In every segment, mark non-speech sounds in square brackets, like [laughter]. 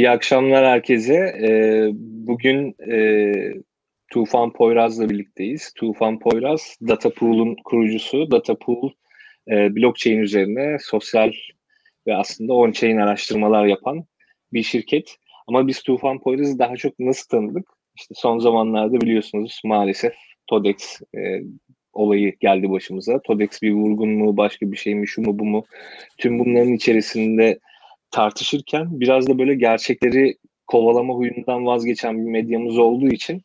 İyi akşamlar herkese. Ee, bugün e, Tufan Poyraz'la birlikteyiz. Tufan Poyraz, Datapool'un kurucusu. Datapool, e, blockchain üzerine sosyal ve aslında on-chain araştırmalar yapan bir şirket. Ama biz Tufan Poyraz'ı daha çok nasıl tanıdık? İşte son zamanlarda biliyorsunuz maalesef TODEX e, olayı geldi başımıza. TODEX bir vurgun mu, başka bir şey mi, şu mu, bu mu? Tüm bunların içerisinde tartışırken biraz da böyle gerçekleri kovalama huyundan vazgeçen bir medyamız olduğu için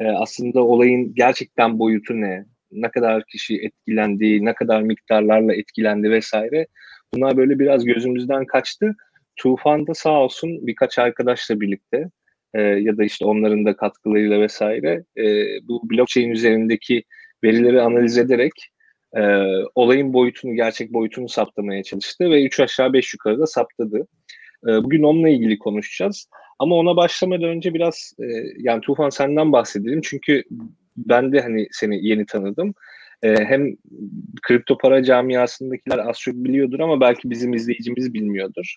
e, aslında olayın gerçekten boyutu ne, ne kadar kişi etkilendi, ne kadar miktarlarla etkilendi vesaire bunlar böyle biraz gözümüzden kaçtı. Tufan da sağ olsun birkaç arkadaşla birlikte e, ya da işte onların da katkılarıyla vesaire e, bu blockchain üzerindeki verileri analiz ederek e, olayın boyutunu, gerçek boyutunu saptamaya çalıştı ve 3 aşağı 5 yukarı da saptadı. E, bugün onunla ilgili konuşacağız. Ama ona başlamadan önce biraz e, yani Tufan senden bahsedelim. Çünkü ben de hani seni yeni tanıdım. E, hem kripto para camiasındakiler az çok biliyordur ama belki bizim izleyicimiz bilmiyordur.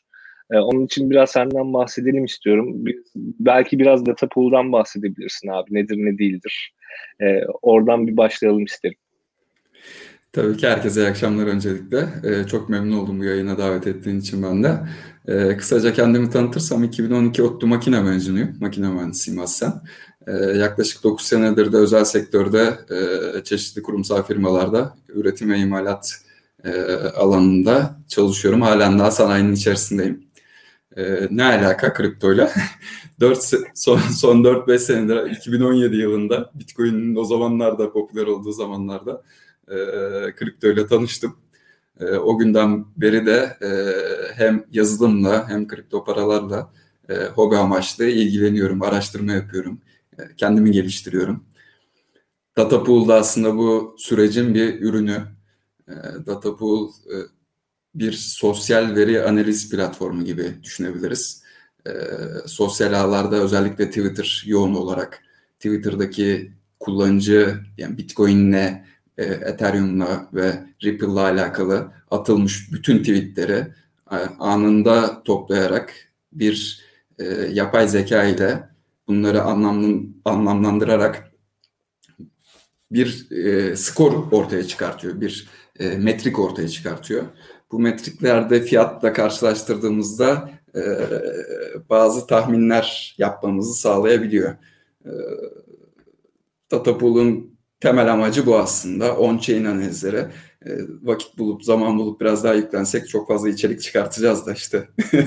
E, onun için biraz senden bahsedelim istiyorum. Belki biraz data pool'dan bahsedebilirsin abi. Nedir ne değildir. E, oradan bir başlayalım isterim. Tabii ki herkese iyi akşamlar öncelikle. Ee, çok memnun oldum bu yayına davet ettiğin için ben de. Ee, kısaca kendimi tanıtırsam 2012 ODTÜ makine mezunuyum. Makine mühendisiyim aslen. Ee, yaklaşık 9 senedir de özel sektörde e, çeşitli kurumsal firmalarda üretim ve imalat e, alanında çalışıyorum. Halen daha sanayinin içerisindeyim. Ee, ne alaka kriptoyla? [laughs] 4 son, son 4-5 senedir 2017 yılında Bitcoin'in o zamanlarda popüler olduğu zamanlarda e, kripto ile tanıştım. E, o günden beri de e, hem yazılımla hem kripto paralarla e, hobi amaçlı ilgileniyorum, araştırma yapıyorum, e, kendimi geliştiriyorum. Datapool da aslında bu sürecin bir ürünü. Datapool bir sosyal veri analiz platformu gibi düşünebiliriz. Sosyal ağlarda özellikle Twitter yoğun olarak Twitter'daki kullanıcı yani Bitcoin'le e, Ethereum'la ve Ripple'la alakalı atılmış bütün tweetleri e, anında toplayarak bir e, yapay zeka ile bunları anlamlandırarak bir e, skor ortaya çıkartıyor, bir e, metrik ortaya çıkartıyor. Bu metriklerde fiyatla karşılaştırdığımızda e, bazı tahminler yapmamızı sağlayabiliyor. E, Datapool'un temel amacı bu aslında. On-chain analizleri. E, vakit bulup, zaman bulup biraz daha yüklensek çok fazla içerik çıkartacağız da işte. [laughs]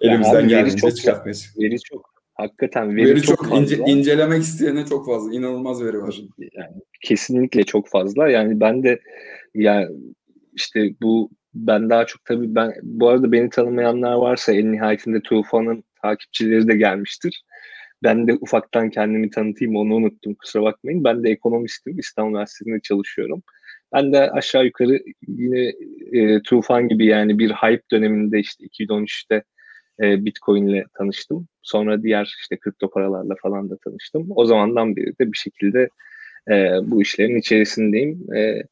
Elimizden geldiğince çıkartmaya Veri çok. Hakikaten veri, veri çok, çok fazla. Ince, incelemek isteyene çok fazla. İnanılmaz veri var. Yani, kesinlikle çok fazla. Yani ben de yani işte bu ben daha çok tabii ben bu arada beni tanımayanlar varsa en nihayetinde Tufan'ın takipçileri de gelmiştir. Ben de ufaktan kendimi tanıtayım onu unuttum kusura bakmayın. Ben de ekonomistim. İstanbul Üniversitesi'nde çalışıyorum. Ben de aşağı yukarı yine e, Tufan gibi yani bir hype döneminde işte 2013'te e, Bitcoin ile tanıştım. Sonra diğer işte kripto paralarla falan da tanıştım. O zamandan beri de bir şekilde e, bu işlerin içerisindeyim. E,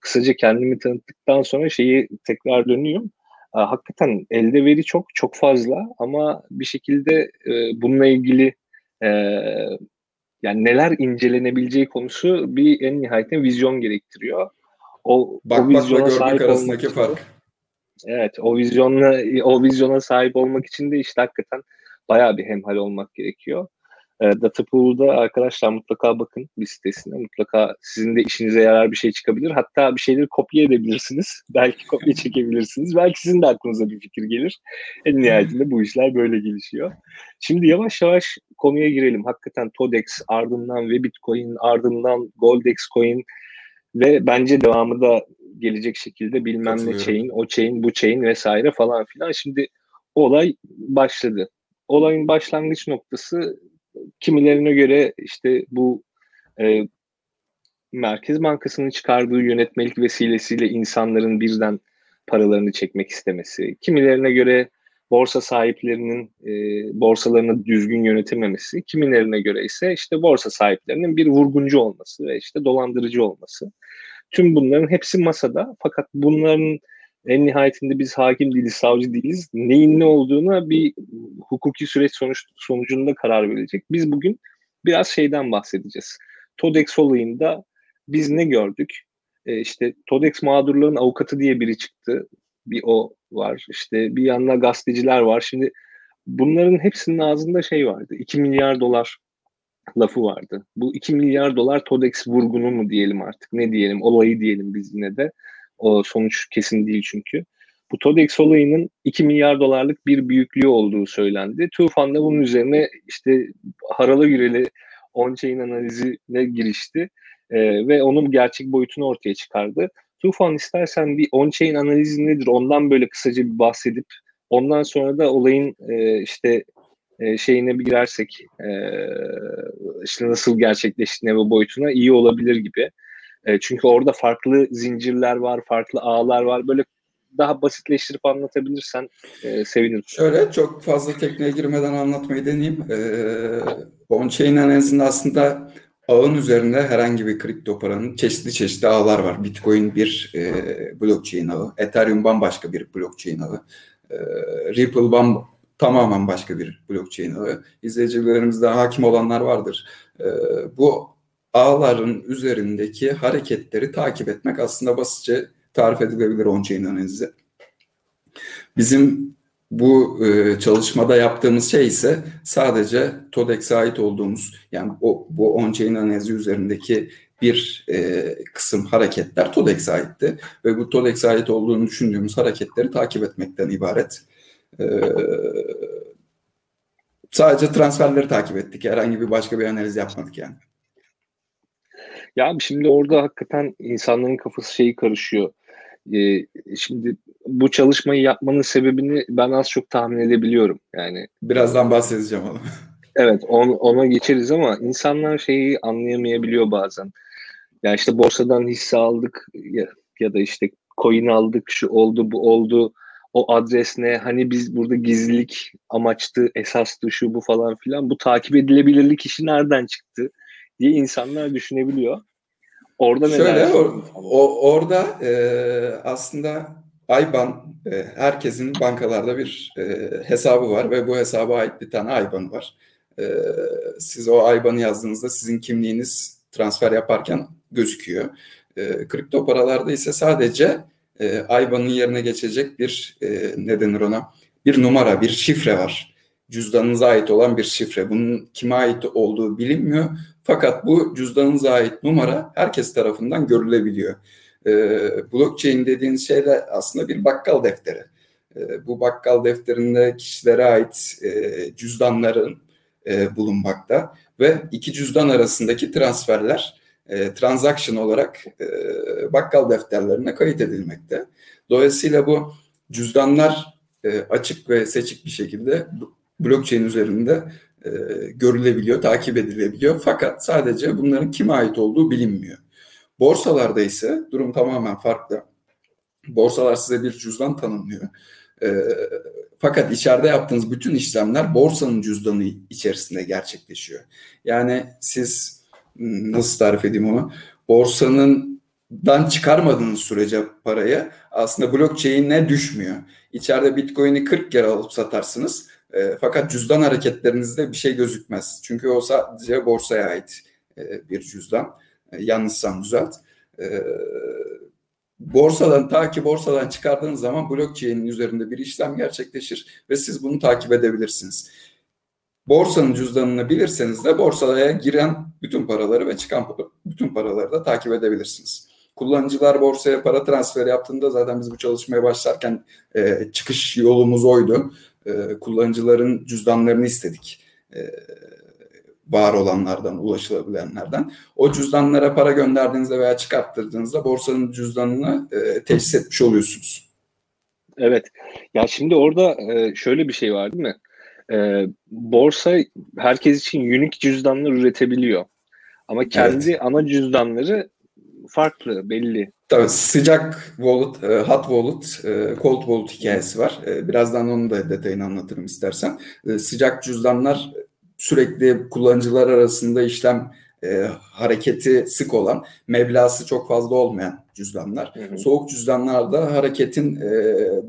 kısaca kendimi tanıttıktan sonra şeyi tekrar dönüyorum hakikaten elde veri çok çok fazla ama bir şekilde e, bununla ilgili e, yani neler incelenebileceği konusu bir en nihayetinde vizyon gerektiriyor. O, Bak, o vizyona sahip arasındaki olmak fark. Evet, o vizyonla o vizyona sahip olmak için de işte hakikaten bayağı bir hemhal olmak gerekiyor. E, Datapool'da arkadaşlar mutlaka bakın bir sitesine. Mutlaka sizin de işinize yarar bir şey çıkabilir. Hatta bir şeyleri kopya edebilirsiniz. [laughs] Belki kopya çekebilirsiniz. Belki sizin de aklınıza bir fikir gelir. En nihayetinde bu işler böyle gelişiyor. Şimdi yavaş yavaş konuya girelim. Hakikaten Todex, ardından ve Bitcoin, ardından Goldex Coin ve bence devamı da gelecek şekilde bilmem ne chain, o chain, bu chain vesaire falan filan. Şimdi olay başladı. Olayın başlangıç noktası kimilerine göre işte bu e, Merkez Bankası'nın çıkardığı yönetmelik vesilesiyle insanların birden paralarını çekmek istemesi, kimilerine göre borsa sahiplerinin e, borsalarını düzgün yönetememesi, kimilerine göre ise işte borsa sahiplerinin bir vurguncu olması ve işte dolandırıcı olması. Tüm bunların hepsi masada fakat bunların En nihayetinde biz hakim değiliz, savcı değiliz. Neyin ne olduğuna bir hukuki süreç sonuç, sonucunda karar verecek. Biz bugün biraz şeyden bahsedeceğiz. TODEX olayında biz ne gördük? E, işte TODEX mağdurların avukatı diye biri çıktı. Bir o var. İşte bir yanında gazeteciler var. Şimdi bunların hepsinin ağzında şey vardı. 2 milyar dolar lafı vardı. Bu 2 milyar dolar TODEX vurgunu mu diyelim artık ne diyelim olayı diyelim biz yine de. O sonuç kesin değil çünkü. Bu TODEX olayının 2 milyar dolarlık bir büyüklüğü olduğu söylendi. Tufan da bunun üzerine işte haralı güreli on-chain analizine girişti e, ve onun gerçek boyutunu ortaya çıkardı. Tufan istersen bir on-chain analizi nedir ondan böyle kısaca bir bahsedip ondan sonra da olayın e, işte e, şeyine bir girersek e, işte nasıl gerçekleştiğine ve boyutuna iyi olabilir gibi. E, çünkü orada farklı zincirler var, farklı ağlar var. Böyle daha basitleştirip anlatabilirsen e, sevinirim. Şöyle çok fazla tekniğe girmeden anlatmayı deneyeyim. Ee, on-chain aslında ağın üzerinde herhangi bir kripto paranın çeşitli çeşitli ağlar var. Bitcoin bir e, blockchain ağı, Ethereum bambaşka bir blockchain ağı, e, Ripple bam tamamen başka bir blockchain ağı. İzleyicilerimizde hakim olanlar vardır. E, bu ağların üzerindeki hareketleri takip etmek aslında basitçe tarif edilebilir on-chain analizi. Bizim bu e, çalışmada yaptığımız şey ise sadece TODEX'e ait olduğumuz yani o, bu on-chain analizi üzerindeki bir e, kısım hareketler TODEX'e aitti ve bu TODEX'e ait olduğunu düşündüğümüz hareketleri takip etmekten ibaret. E, sadece transferleri takip ettik. Herhangi bir başka bir analiz yapmadık yani. Ya şimdi orada hakikaten insanların kafası şeyi karışıyor. Ee, şimdi bu çalışmayı yapmanın sebebini ben az çok tahmin edebiliyorum. Yani birazdan bahsedeceğim onu. [laughs] Evet, on, ona geçeriz ama insanlar şeyi anlayamayabiliyor bazen. Ya işte borsadan hisse aldık ya, ya da işte coin aldık, şu oldu, bu oldu. O adres ne? Hani biz burada gizlilik amaçtı, esastı, şu bu falan filan. Bu takip edilebilirlik işi nereden çıktı diye insanlar düşünebiliyor. Orada Şöyle or, o, orada e, aslında IBAN e, herkesin bankalarda bir e, hesabı var ve bu hesaba ait bir tane IBAN var. E, siz o IBAN'ı yazdığınızda sizin kimliğiniz transfer yaparken gözüküyor. E, kripto paralarda ise sadece e, IBAN'ın yerine geçecek bir e, ne denir ona bir numara, bir şifre var. Cüzdanınıza ait olan bir şifre. Bunun kime ait olduğu bilinmiyor fakat bu cüzdanınıza ait numara herkes tarafından görülebiliyor. E, blockchain dediğiniz şey de aslında bir bakkal defteri. E, bu bakkal defterinde kişilere ait e, cüzdanların e, bulunmakta ve iki cüzdan arasındaki transferler e, transaction olarak e, bakkal defterlerine kayıt edilmekte. Dolayısıyla bu cüzdanlar açık ve seçik bir şekilde blockchain üzerinde e, görülebiliyor, takip edilebiliyor. Fakat sadece bunların kime ait olduğu bilinmiyor. Borsalarda ise durum tamamen farklı. Borsalar size bir cüzdan tanımlıyor. E, fakat içeride yaptığınız bütün işlemler borsanın cüzdanı içerisinde gerçekleşiyor. Yani siz hmm, nasıl tarif edeyim onu? Borsanın dan çıkarmadığınız sürece parayı aslında blockchain'e düşmüyor. İçeride Bitcoin'i 40 kere alıp satarsınız e, fakat cüzdan hareketlerinizde bir şey gözükmez. Çünkü o sadece borsaya ait e, bir cüzdan. E, yanlışsam düzelt. E, borsadan ta ki borsadan çıkardığınız zaman blockchain'in üzerinde bir işlem gerçekleşir ve siz bunu takip edebilirsiniz. Borsanın cüzdanını bilirseniz de borsaya giren bütün paraları ve çıkan bütün paraları da takip edebilirsiniz. Kullanıcılar borsaya para transferi yaptığında zaten biz bu çalışmaya başlarken e, çıkış yolumuz oydu e, kullanıcıların cüzdanlarını istedik. E, var olanlardan, ulaşılabilenlerden. O cüzdanlara para gönderdiğinizde veya çıkarttırdığınızda borsanın cüzdanını e, teşhis etmiş oluyorsunuz. Evet. Ya şimdi orada e, şöyle bir şey var değil mi? E, borsa herkes için unik cüzdanlar üretebiliyor. Ama kendi evet. ana cüzdanları farklı, belli. Tabii sıcak wallet, e, hot wallet, e, cold wallet hikayesi var. E, birazdan onun da detayını anlatırım istersen. Sıcak cüzdanlar sürekli kullanıcılar arasında işlem e, hareketi sık olan, meblası çok fazla olmayan cüzdanlar. Hı hı. Soğuk cüzdanlarda hareketin e,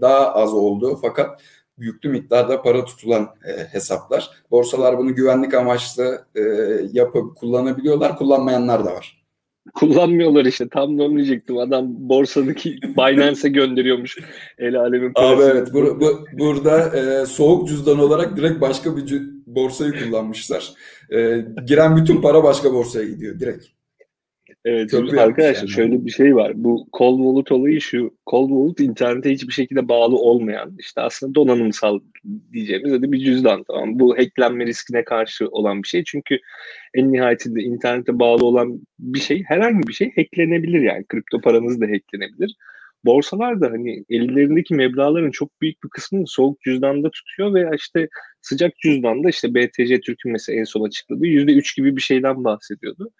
daha az olduğu fakat yüklü miktarda para tutulan e, hesaplar. Borsalar bunu güvenlik amaçlı e, yapıp kullanabiliyorlar, kullanmayanlar da var kullanmıyorlar işte. Tam da onu diyecektim. Adam borsadaki Binance'e gönderiyormuş el alemin parasını. Abi evet. Bu, bu, burada e, soğuk cüzdan olarak direkt başka bir borsayı kullanmışlar. E, giren bütün para başka borsaya gidiyor direkt. Evet Köprü arkadaşlar yani. şöyle bir şey var. Bu Cold Wallet olayı şu. Cold Wallet internete hiçbir şekilde bağlı olmayan işte aslında donanımsal diyeceğimiz hadi bir cüzdan tamam. Bu hacklenme riskine karşı olan bir şey. Çünkü en nihayetinde internete bağlı olan bir şey herhangi bir şey hacklenebilir yani. Kripto paranız da hacklenebilir. Borsalar da hani ellerindeki meblaların çok büyük bir kısmını soğuk cüzdanda tutuyor ve işte sıcak cüzdanda işte BTC Türk'ün mesela en son açıkladığı %3 gibi bir şeyden bahsediyordu.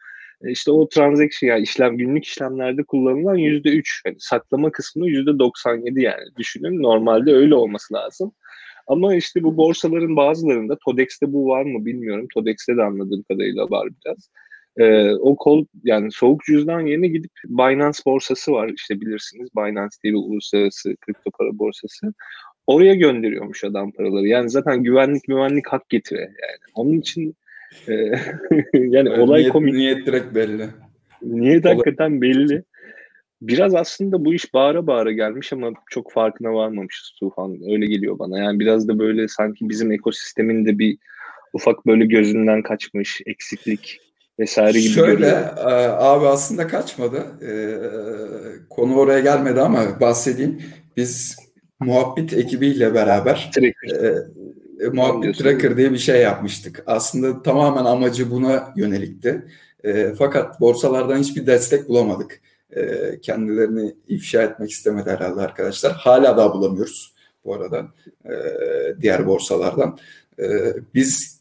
E, işte o transaction yani işlem günlük işlemlerde kullanılan yüzde üç yani saklama kısmı yüzde 97 yani düşünün normalde öyle olması lazım. Ama işte bu borsaların bazılarında Todex'te bu var mı bilmiyorum. Todex'te de anladığım kadarıyla var biraz. Ee, o kol yani soğuk cüzdan yerine gidip Binance borsası var işte bilirsiniz. Binance diye bir uluslararası kripto para borsası. Oraya gönderiyormuş adam paraları. Yani zaten güvenlik güvenlik hak getire yani. Onun için ee, [laughs] yani evet, olay niyet, komik. Niyet direkt belli. Niyet olay... hakikaten belli. Biraz aslında bu iş bağıra bağıra gelmiş ama çok farkına varmamışız Tufan. Öyle geliyor bana. Yani biraz da böyle sanki bizim ekosistemin de bir ufak böyle gözünden kaçmış eksiklik vesaire gibi Şöyle görüyor. E, abi aslında kaçmadı. Ee, konu oraya gelmedi ama bahsedeyim. Biz muhabbet ekibiyle beraber e, e, muhabbet tracker diye bir şey yapmıştık. Aslında tamamen amacı buna yönelikti. E, fakat borsalardan hiçbir destek bulamadık. E, kendilerini ifşa etmek istemedi herhalde arkadaşlar. Hala daha bulamıyoruz bu arada e, diğer borsalardan. E, biz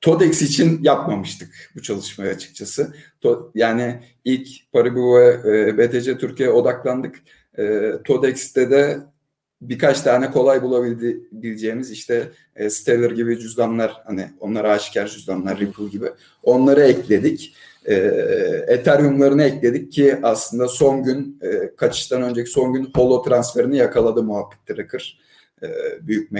TODEX için yapmamıştık bu çalışmayı açıkçası. To, yani ilk Paribu ve e, BTC Türkiye'ye odaklandık. E, TODEX'te de birkaç tane kolay bulabileceğimiz işte e, Stellar gibi cüzdanlar hani onlar aşikar cüzdanlar Ripple gibi onları ekledik. E, Ethereum'larını ekledik ki aslında son gün e, kaçıştan önceki son gün holo transferini yakaladı muhabbet tracker e, büyük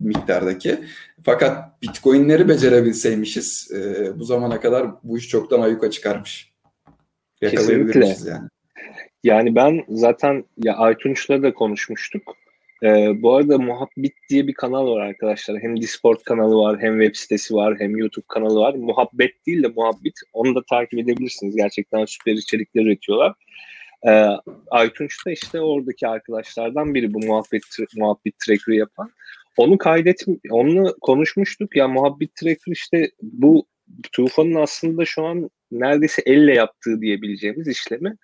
miktardaki. Fakat Bitcoin'leri becerebilseymişiz e, bu zamana kadar bu iş çoktan ayuka çıkarmış. Kesinlikle. yani. Yani ben zaten ya Aytunç'la da konuşmuştuk. Ee, bu arada Muhabbit diye bir kanal var arkadaşlar. Hem Discord kanalı var, hem web sitesi var, hem YouTube kanalı var. Muhabbet değil de Muhabbit. Onu da takip edebilirsiniz. Gerçekten süper içerikler üretiyorlar. Ee, Aytunç da işte oradaki arkadaşlardan biri bu muhabbet muhabbet tracker'ı yapan. Onu kaydet, onunla konuşmuştuk. Ya muhabbet tracker işte bu Tufan'ın aslında şu an neredeyse elle yaptığı diyebileceğimiz işlemi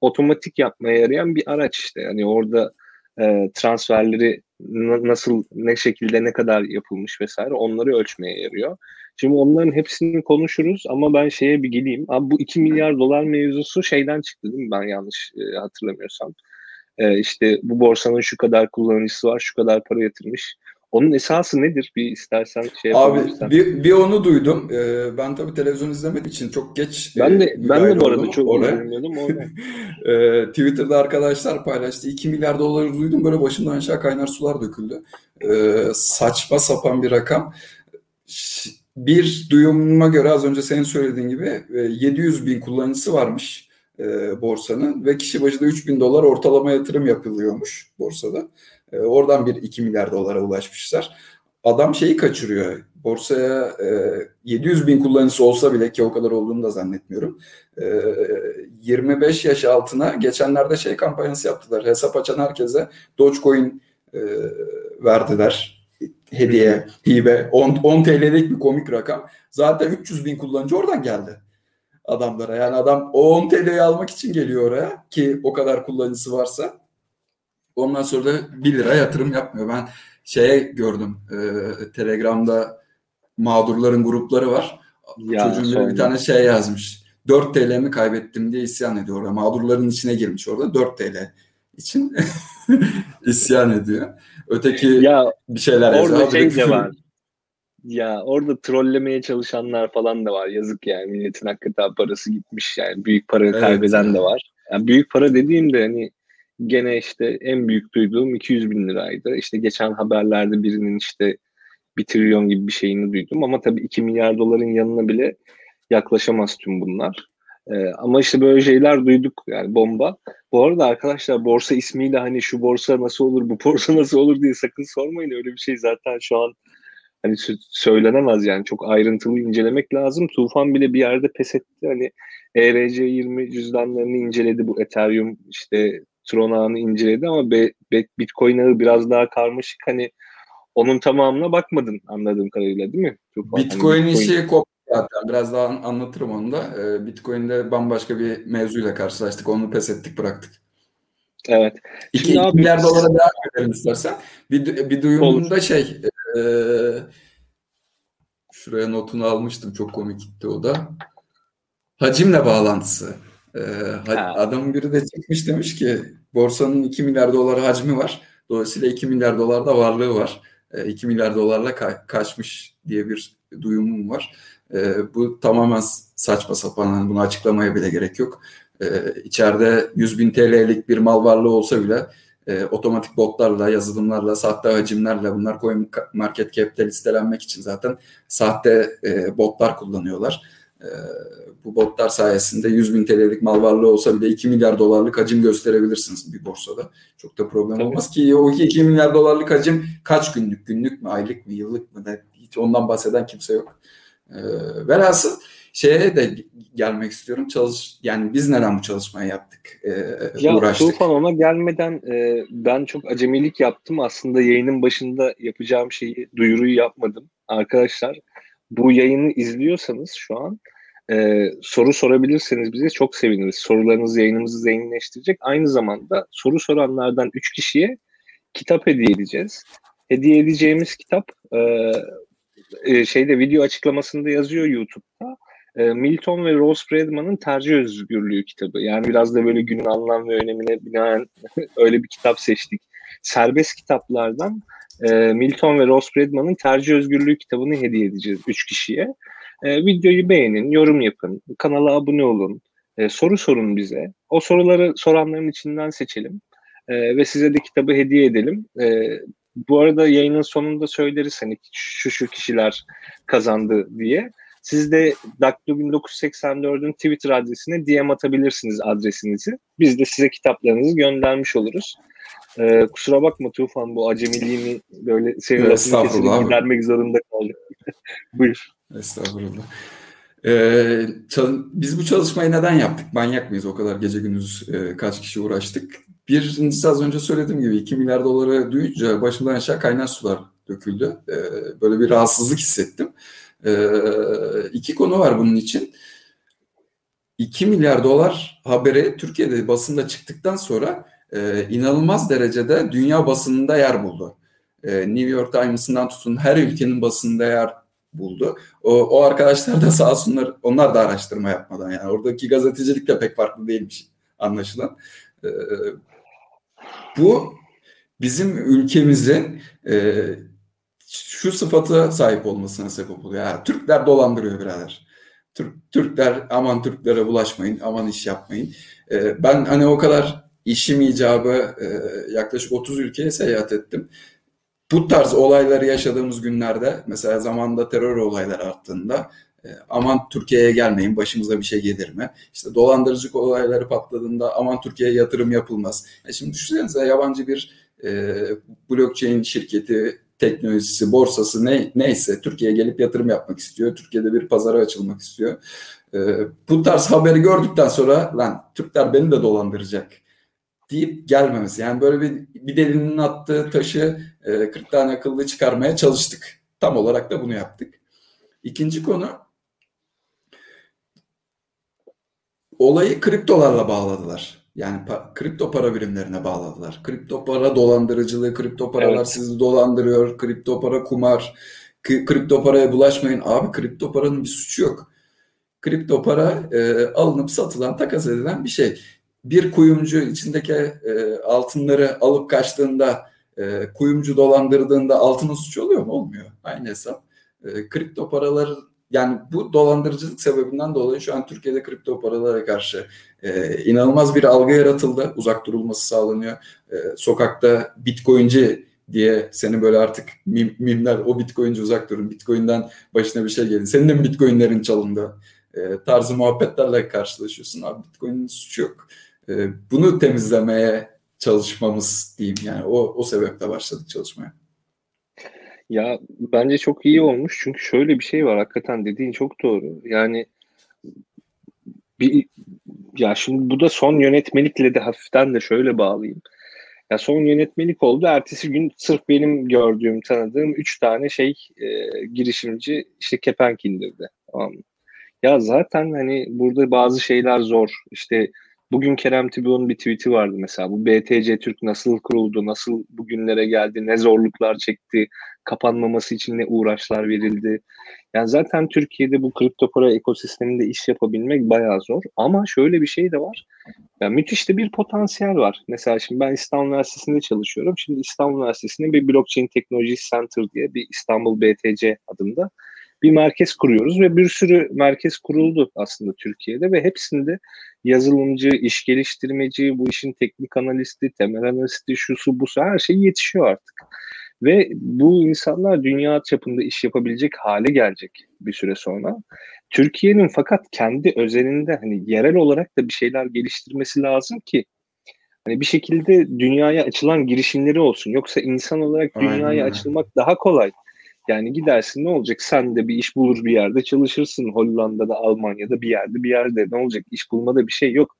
otomatik yapmaya yarayan bir araç işte. Yani orada e, transferleri nasıl ne şekilde ne kadar yapılmış vesaire onları ölçmeye yarıyor. Şimdi onların hepsini konuşuruz ama ben şeye bir geleyim. Abi bu 2 milyar dolar mevzusu şeyden çıktı değil mi ben yanlış e, hatırlamıyorsam. E, işte bu borsanın şu kadar kullanıcısı var, şu kadar para yatırmış. Onun esası nedir? Bir istersen şey Abi bir, bir onu duydum. Ee, ben tabii televizyon izlemediğim için çok geç Ben de e, ben de bu arada çok oraya. [laughs] ee, Twitter'da arkadaşlar paylaştı. 2 milyar doları duydum. Böyle başımdan aşağı kaynar sular döküldü. Ee, saçma sapan bir rakam. Bir duyumuma göre az önce senin söylediğin gibi 700 e, bin kullanıcısı varmış e, borsanın ve kişi başına 3 bin dolar ortalama yatırım yapılıyormuş borsada. E, oradan bir 2 milyar dolara ulaşmışlar. Adam şeyi kaçırıyor. Borsaya e, 700 bin kullanıcısı olsa bile ki o kadar olduğunu da zannetmiyorum. E, 25 yaş altına geçenlerde şey kampanyası yaptılar. Hesap açan herkese Dogecoin e, verdiler. Hediye, hibe. 10, 10 TL'lik bir komik rakam. Zaten 300 bin kullanıcı oradan geldi adamlara. Yani adam o 10 TL'yi almak için geliyor oraya ki o kadar kullanıcısı varsa. Ondan sonra da 1 lira yatırım yapmıyor. Ben şeye gördüm e, Telegram'da mağdurların grupları var. Ya, Çocuğun bir tane şey yazmış. 4 TL mi kaybettim diye isyan ediyor orada. Mağdurların içine girmiş orada 4 TL için [laughs] isyan ediyor. Öteki ya, bir şeyler orada yazıyor. şey de var. Ya orada trollemeye çalışanlar falan da var. Yazık yani milletin hakikaten parası gitmiş yani. Büyük para evet. kaybeden de var. Yani büyük para dediğimde hani gene işte en büyük duyduğum 200 bin liraydı. İşte geçen haberlerde birinin işte bir trilyon gibi bir şeyini duydum. Ama tabii 2 milyar doların yanına bile yaklaşamaz tüm bunlar. Ee, ama işte böyle şeyler duyduk yani bomba. Bu arada arkadaşlar borsa ismiyle hani şu borsa nasıl olur bu borsa [laughs] nasıl olur diye sakın sormayın. Öyle bir şey zaten şu an hani söylenemez yani çok ayrıntılı incelemek lazım. Tufan bile bir yerde pes etti. Hani ERC20 cüzdanlarını inceledi bu Ethereum işte Tron ağını inceledi ama Be Bitcoin ağı biraz daha karmaşık. Hani onun tamamına bakmadın anladığım kadarıyla değil mi? Tufan? Bitcoin, hani Bitcoin işi koptu zaten. Biraz daha anlatırım onu da. Ee, Bitcoin'de bambaşka bir mevzuyla karşılaştık. Onu pes ettik bıraktık. Evet. 2 milyar dolara devam edelim istersen. Bir, bir duyumunda şey e, şuraya notunu almıştım. Çok komik gitti o da. Hacimle bağlantısı. E, adamın biri de çıkmış demiş ki borsanın 2 milyar dolar hacmi var. Dolayısıyla 2 milyar dolar da varlığı var. E, 2 milyar dolarla ka- kaçmış diye bir duyumum var. E, bu tamamen saçma sapan. Bunu açıklamaya bile gerek yok. E, içeride 100 bin TL'lik bir mal varlığı olsa bile e, otomatik botlarla, yazılımlarla, sahte hacimlerle bunlar coin market cap'te listelenmek için zaten sahte e, botlar kullanıyorlar. E, bu botlar sayesinde 100 bin TL'lik mal varlığı olsa bile 2 milyar dolarlık hacim gösterebilirsiniz bir borsada. Çok da problem Tabii. olmaz ki o 2 milyar dolarlık hacim kaç günlük, günlük mü, aylık mı, yıllık mı ne hiç ondan bahseden kimse yok. E, velhasıl şeye de gelmek istiyorum. Çalış yani biz neden bu çalışmayı yaptık? E, ya uğraştık. Tufan ona gelmeden e, ben çok acemilik yaptım. Aslında yayının başında yapacağım şeyi duyuruyu yapmadım. Arkadaşlar bu yayını izliyorsanız şu an e, soru sorabilirseniz bize çok seviniriz. Sorularınız yayınımızı zenginleştirecek. Aynı zamanda soru soranlardan 3 kişiye kitap hediye edeceğiz. Hediye edeceğimiz kitap e, e, şeyde video açıklamasında yazıyor YouTube'da. E, Milton ve Rose Bradman'ın Tercih Özgürlüğü kitabı. Yani biraz da böyle günün anlam ve önemine binaen [laughs] öyle bir kitap seçtik. Serbest kitaplardan e, Milton ve Rose Bradman'ın Tercih Özgürlüğü kitabını hediye edeceğiz 3 kişiye. E, videoyu beğenin, yorum yapın, kanala abone olun, e, soru sorun bize. O soruları soranların içinden seçelim e, ve size de kitabı hediye edelim. E, bu arada yayının sonunda söyleriz hani şu şu kişiler kazandı diye. Siz de Daklo 1984'ün Twitter adresine DM atabilirsiniz adresinizi. Biz de size kitaplarınızı göndermiş oluruz. Ee, kusura bakma Tufan bu acemiliğini böyle senin lafını gidermek zorunda kaldım. [laughs] Buyur. Estağfurullah. Ee, biz bu çalışmayı neden yaptık? Manyak mıyız? O kadar gece gündüz e, kaç kişi uğraştık. Birincisi az önce söylediğim gibi 2 milyar doları duyunca başımdan aşağı kaynar sular döküldü. Ee, böyle bir rahatsızlık hissettim. Ee, iki konu var bunun için. 2 milyar dolar haberi Türkiye'de basında çıktıktan sonra e, inanılmaz derecede dünya basınında yer buldu. E, New York Times'ından tutun her ülkenin basında yer buldu. O, o arkadaşlar da sağ olsunlar onlar da araştırma yapmadan yani oradaki gazetecilik de pek farklı değilmiş anlaşılan. E, bu bizim ülkemizin e, şu sıfatı sahip olmasına sebep oluyor. Yani Türkler dolandırıyor birader. Türk, Türkler aman Türklere bulaşmayın, aman iş yapmayın. E, ben hani o kadar işim icabı e, yaklaşık 30 ülkeye seyahat ettim. Bu tarz olayları yaşadığımız günlerde mesela zamanda terör olayları arttığında e, aman Türkiye'ye gelmeyin başımıza bir şey gelir mi? İşte dolandırıcılık olayları patladığında aman Türkiye'ye yatırım yapılmaz. E şimdi düşünsenize yabancı bir e, blockchain şirketi teknolojisi, borsası ne, neyse Türkiye'ye gelip yatırım yapmak istiyor. Türkiye'de bir pazara açılmak istiyor. E, bu tarz haberi gördükten sonra lan Türkler beni de dolandıracak deyip gelmemesi. Yani böyle bir, bir delinin attığı taşı e, 40 tane akıllı çıkarmaya çalıştık. Tam olarak da bunu yaptık. İkinci konu olayı kriptolarla bağladılar. Yani pa- kripto para birimlerine bağladılar. Kripto para dolandırıcılığı, kripto paralar evet. sizi dolandırıyor, kripto para kumar, k- kripto paraya bulaşmayın. Abi kripto paranın bir suçu yok. Kripto para e, alınıp satılan, takas edilen bir şey bir kuyumcu içindeki e, altınları alıp kaçtığında e, kuyumcu dolandırdığında altının suçu oluyor mu? Olmuyor. Aynı hesap. E, kripto paralar yani bu dolandırıcılık sebebinden dolayı şu an Türkiye'de kripto paralara karşı e, inanılmaz bir algı yaratıldı. Uzak durulması sağlanıyor. E, sokakta bitcoinci diye seni böyle artık mim, mimler o bitcoinci uzak durun. Bitcoin'den başına bir şey geldi. Senin de mi bitcoinlerin çalındı? E, tarzı muhabbetlerle karşılaşıyorsun. Abi bitcoin'in suçu yok. E, bunu temizlemeye çalışmamız diyeyim yani o, o sebeple başladık çalışmaya. Ya bence çok iyi olmuş çünkü şöyle bir şey var hakikaten dediğin çok doğru. Yani bir ya şimdi bu da son yönetmelikle de hafiften de şöyle bağlayayım. Ya son yönetmelik oldu. Ertesi gün sırf benim gördüğüm, tanıdığım üç tane şey e, girişimci işte kepenk indirdi. Tamam Ya zaten hani burada bazı şeyler zor. İşte bugün Kerem Tibu'nun bir tweet'i vardı mesela. Bu BTC Türk nasıl kuruldu, nasıl bugünlere geldi, ne zorluklar çekti, kapanmaması için ne uğraşlar verildi. Yani zaten Türkiye'de bu kripto para ekosisteminde iş yapabilmek bayağı zor. Ama şöyle bir şey de var. Yani müthiş de bir potansiyel var. Mesela şimdi ben İstanbul Üniversitesi'nde çalışıyorum. Şimdi İstanbul Üniversitesi'nde bir Blockchain Technology Center diye bir İstanbul BTC adında bir merkez kuruyoruz ve bir sürü merkez kuruldu aslında Türkiye'de ve hepsinde yazılımcı, iş geliştirmeci, bu işin teknik analisti, temel analisti, şusu, busu her şey yetişiyor artık. Ve bu insanlar dünya çapında iş yapabilecek hale gelecek bir süre sonra. Türkiye'nin fakat kendi özelinde hani yerel olarak da bir şeyler geliştirmesi lazım ki hani bir şekilde dünyaya açılan girişimleri olsun. Yoksa insan olarak dünyaya Aynen. açılmak daha kolay. Yani gidersin ne olacak? Sen de bir iş bulur bir yerde çalışırsın. Hollanda'da, Almanya'da bir yerde bir yerde. Ne olacak? İş bulmada bir şey yok.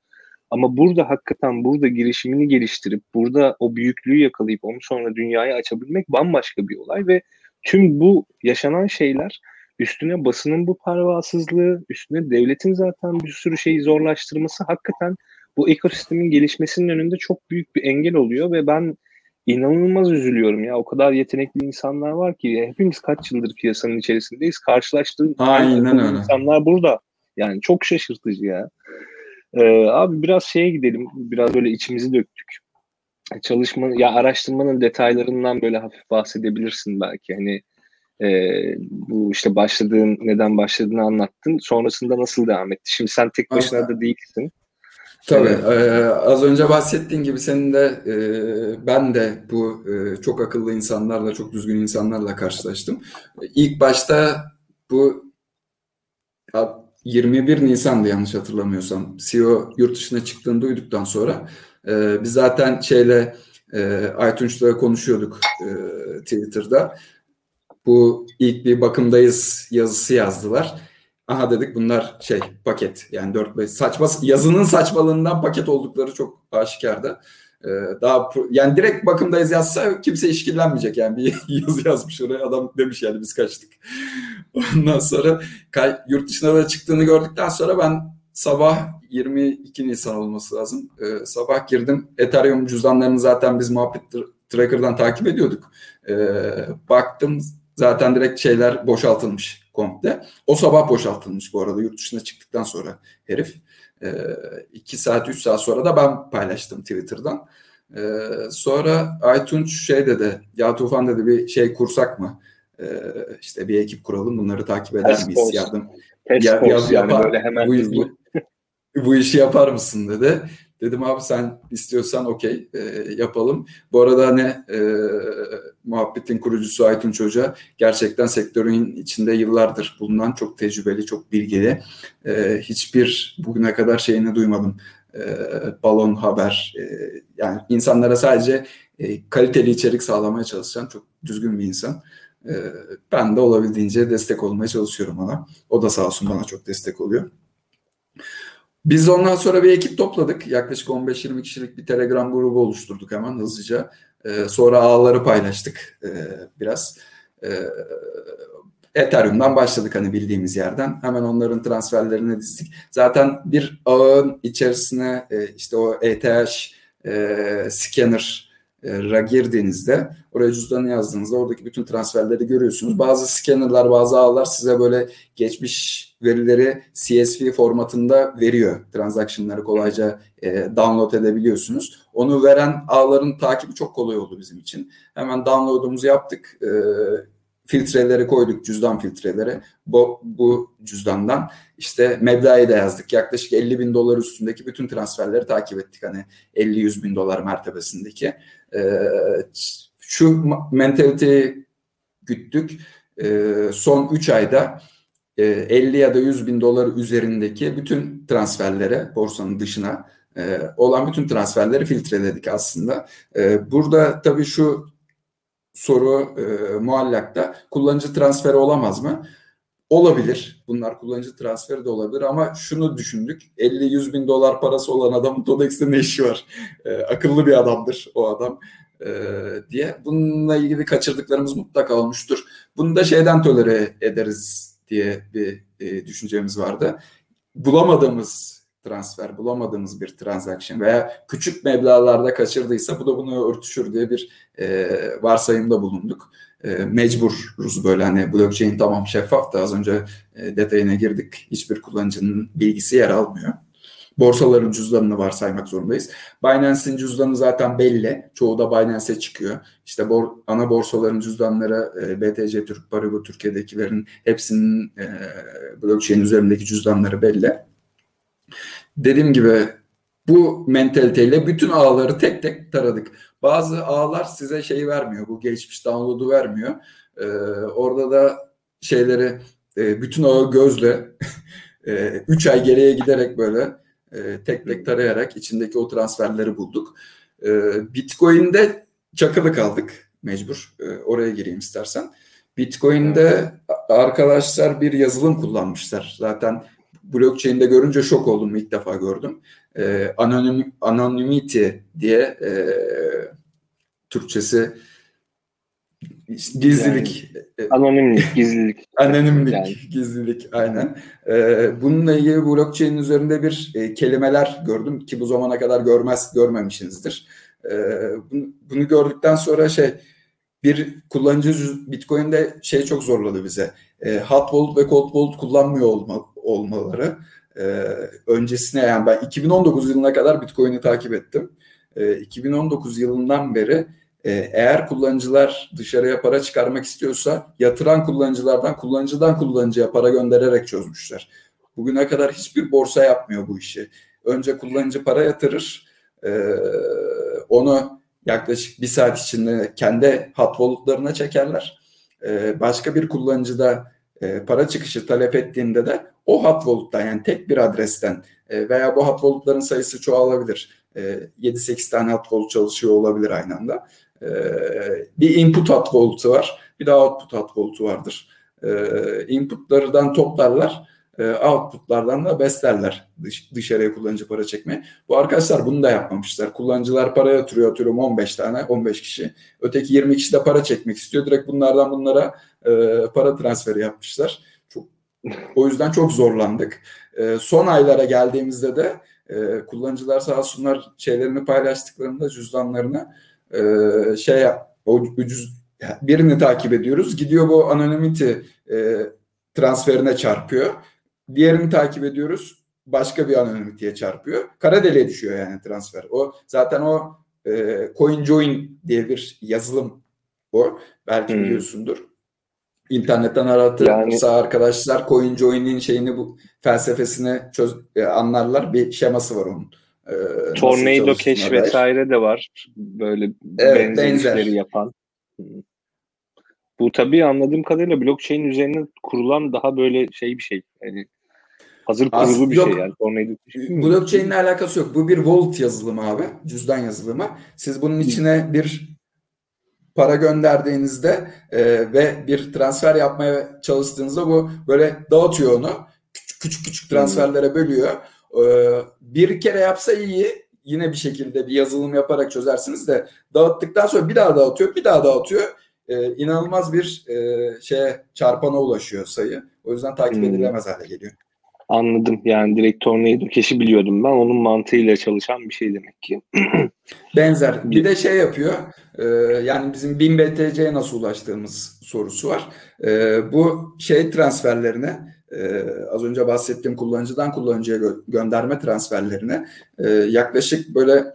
Ama burada hakikaten burada girişimini geliştirip burada o büyüklüğü yakalayıp onu sonra dünyaya açabilmek bambaşka bir olay ve tüm bu yaşanan şeyler üstüne basının bu pervasızlığı, üstüne devletin zaten bir sürü şeyi zorlaştırması hakikaten bu ekosistemin gelişmesinin önünde çok büyük bir engel oluyor ve ben inanılmaz üzülüyorum ya. O kadar yetenekli insanlar var ki hepimiz kaç yıldır piyasanın içerisindeyiz. Karşılaştığım Aynen öyle. insanlar burada. Yani çok şaşırtıcı ya. Ee, abi biraz şeye gidelim. Biraz böyle içimizi döktük. Çalışma ya araştırmanın detaylarından böyle hafif bahsedebilirsin belki. Hani e, bu işte başladığın neden başladığını anlattın. Sonrasında nasıl devam etti? Şimdi sen tek başına da değilsin. Tabii. E, az önce bahsettiğin gibi senin de e, ben de bu e, çok akıllı insanlarla, çok düzgün insanlarla karşılaştım. İlk başta bu 21 Nisan'dı yanlış hatırlamıyorsam. CEO yurt dışına çıktığını duyduktan sonra e, biz zaten şeyle e, Aytunç'la konuşuyorduk e, Twitter'da. Bu ilk bir bakımdayız yazısı yazdılar. Aha dedik bunlar şey paket yani 4-5 saçma yazının saçmalığından paket oldukları çok aşikardı. Ee, daha yani direkt bakımdayız yazsa kimse işkillenmeyecek yani bir [laughs] yazı yazmış oraya adam demiş yani biz kaçtık. [laughs] Ondan sonra yurt dışına da çıktığını gördükten sonra ben sabah 22 Nisan olması lazım. Ee, sabah girdim. Ethereum cüzdanlarını zaten biz muhabbet tracker'dan takip ediyorduk. Ee, baktım zaten direkt şeyler boşaltılmış komple. O sabah boşaltılmış bu arada yurt dışına çıktıktan sonra herif. 2 e, saat 3 saat sonra da ben paylaştım Twitter'dan. E, sonra Aytunç şey dedi ya Tufan dedi bir şey kursak mı? E, işte bir ekip kuralım bunları takip eder Test miyiz? Yardım, Test ya, yani yapar, böyle hemen bu, bu, bu işi yapar mısın dedi. Dedim abi sen istiyorsan okey e, yapalım. Bu arada hani e, muhabbetin kurucusu Aytun Hoca gerçekten sektörün içinde yıllardır bulunan çok tecrübeli, çok bilgili. E, hiçbir bugüne kadar şeyini duymadım. E, balon haber e, yani insanlara sadece e, kaliteli içerik sağlamaya çalışan çok düzgün bir insan. E, ben de olabildiğince destek olmaya çalışıyorum ona. O da sağ olsun bana çok destek oluyor. Biz ondan sonra bir ekip topladık. Yaklaşık 15-20 kişilik bir Telegram grubu oluşturduk hemen hızlıca. Ee, sonra ağları paylaştık e, biraz. E, Ethereum'dan başladık hani bildiğimiz yerden. Hemen onların transferlerini dizdik. Zaten bir ağın içerisine e, işte o ETH e, scanner ra girdiğinizde oraya cüzdanı yazdığınızda oradaki bütün transferleri görüyorsunuz. Bazı scannerlar, bazı ağlar size böyle geçmiş verileri CSV formatında veriyor. Transaction'ları kolayca e, download edebiliyorsunuz. Onu veren ağların takibi çok kolay oldu bizim için. Hemen download'umuzu yaptık. E, filtreleri koyduk cüzdan filtreleri. Bu, bu cüzdandan işte meblağı da yazdık. Yaklaşık 50 bin dolar üstündeki bütün transferleri takip ettik. Hani 50-100 bin dolar mertebesindeki. Ee, şu mentaliteyi güttük. Ee, son 3 ayda 50 e, ya da 100 bin dolar üzerindeki bütün transferlere borsanın dışına e, olan bütün transferleri filtreledik aslında. E, burada tabii şu soru muallakta kullanıcı transferi olamaz mı? Olabilir. Bunlar kullanıcı transferi de olabilir ama şunu düşündük. 50-100 bin dolar parası olan adamın Todex'te ne işi var? akıllı bir adamdır o adam diye. Bununla ilgili kaçırdıklarımız mutlaka olmuştur. Bunu da şeyden tolere ederiz diye bir e, düşüncemiz vardı. Bulamadığımız transfer, bulamadığımız bir transaction veya küçük meblağlarda kaçırdıysa bu da bunu örtüşür diye bir e, varsayımda bulunduk. E, mecburuz böyle hani blockchain tamam şeffaf da az önce e, detayına girdik. Hiçbir kullanıcının bilgisi yer almıyor borsaların cüzdanını varsaymak zorundayız. Binance'in cüzdanı zaten belli. Çoğu da Binance'e çıkıyor. İşte bor, ana borsaların cüzdanları e, BTC Türk Para bu Türkiye'dekilerin hepsinin e, blockchain üzerindeki cüzdanları belli. Dediğim gibi bu mentaliteyle bütün ağları tek tek taradık. Bazı ağlar size şey vermiyor. Bu geçmiş download'u vermiyor. Ee, orada da şeyleri e, bütün ağı gözle 3 [laughs] e, ay geriye giderek böyle e, tek tek tarayarak içindeki o transferleri bulduk. E, Bitcoin'de çakılı kaldık mecbur. E, oraya gireyim istersen. Bitcoin'de arkadaşlar bir yazılım kullanmışlar. Zaten blockchain'de görünce şok oldum ilk defa gördüm. E, anonim, anonymity diye e, Türkçesi Gizlilik. Yani, anonimlik, gizlilik. [laughs] anonimlik, yani. gizlilik aynen. Ee, bununla ilgili blockchain üzerinde bir e, kelimeler gördüm ki bu zamana kadar görmez görmemişsinizdir. Ee, bunu, bunu gördükten sonra şey bir kullanıcı Bitcoin'de şey çok zorladı bize. E, hot wallet ve cold wallet kullanmıyor olma, olmaları. E, öncesine yani ben 2019 yılına kadar Bitcoin'i takip ettim. E, 2019 yılından beri ee, eğer kullanıcılar dışarıya para çıkarmak istiyorsa yatıran kullanıcılardan kullanıcıdan kullanıcıya para göndererek çözmüşler. Bugüne kadar hiçbir borsa yapmıyor bu işi. Önce kullanıcı para yatırır, e, onu yaklaşık bir saat içinde kendi hot wallet'larına çekerler. E, başka bir kullanıcı da e, para çıkışı talep ettiğinde de o hot wallet'tan yani tek bir adresten veya bu hot wallet'ların sayısı çoğalabilir. 7-8 tane hot wallet çalışıyor olabilir aynı anda. Bir input hat voltu var. Bir de output hat voltu vardır. İnputlardan toplarlar. Outputlardan da beslerler dış, dışarıya kullanıcı para çekme. Bu arkadaşlar bunu da yapmamışlar. Kullanıcılar para yatırıyor atıyorum 15 tane 15 kişi. Öteki 20 kişi de para çekmek istiyor. Direkt bunlardan bunlara e, para transferi yapmışlar. Çok, o yüzden çok zorlandık. E, son aylara geldiğimizde de e, kullanıcılar sağ olsunlar şeylerini paylaştıklarında cüzdanlarını e, şey o ucuz birini takip ediyoruz. Gidiyor bu anonymity e, transferine çarpıyor. Diğerini takip ediyoruz. Başka bir anonimity'ye çarpıyor. Kara deliğe düşüyor yani transfer. O zaten o e, CoinJoin diye bir yazılım o. Belki hmm. biliyorsundur. İnternetten aratırsa yani, arkadaşlar CoinJoin'in şeyini bu felsefesini çöz, e, anlarlar. Bir şeması var onun. Ee, Tornado Cash vesaire de var. Böyle evet, benzer, yapan. Bu tabii anladığım kadarıyla blockchain üzerine kurulan daha böyle şey bir şey. Yani hazır kurulu Aslında bir şey yok. şey yani. Tornado Blockchain ile alakası yok. Bu bir Vault yazılımı abi. Cüzdan yazılımı. Siz bunun içine bir para gönderdiğinizde e, ve bir transfer yapmaya çalıştığınızda bu böyle dağıtıyor onu. Küçük küçük, küçük transferlere bölüyor. Ee, bir kere yapsa iyi yine bir şekilde bir yazılım yaparak çözersiniz de dağıttıktan sonra bir daha dağıtıyor bir daha dağıtıyor ee, inanılmaz bir e, şeye çarpana ulaşıyor sayı. O yüzden takip hmm. edilemez hale geliyor. Anladım. Yani direkt Tornado Cash'i biliyordum ben. Onun mantığıyla çalışan bir şey demek ki. [clears throat] Benzer. Bir de şey yapıyor. E, yani bizim 1000 BTC'ye nasıl ulaştığımız sorusu var. E, bu şey transferlerine e, az önce bahsettiğim kullanıcıdan kullanıcıya gö- gönderme transferlerine e, yaklaşık böyle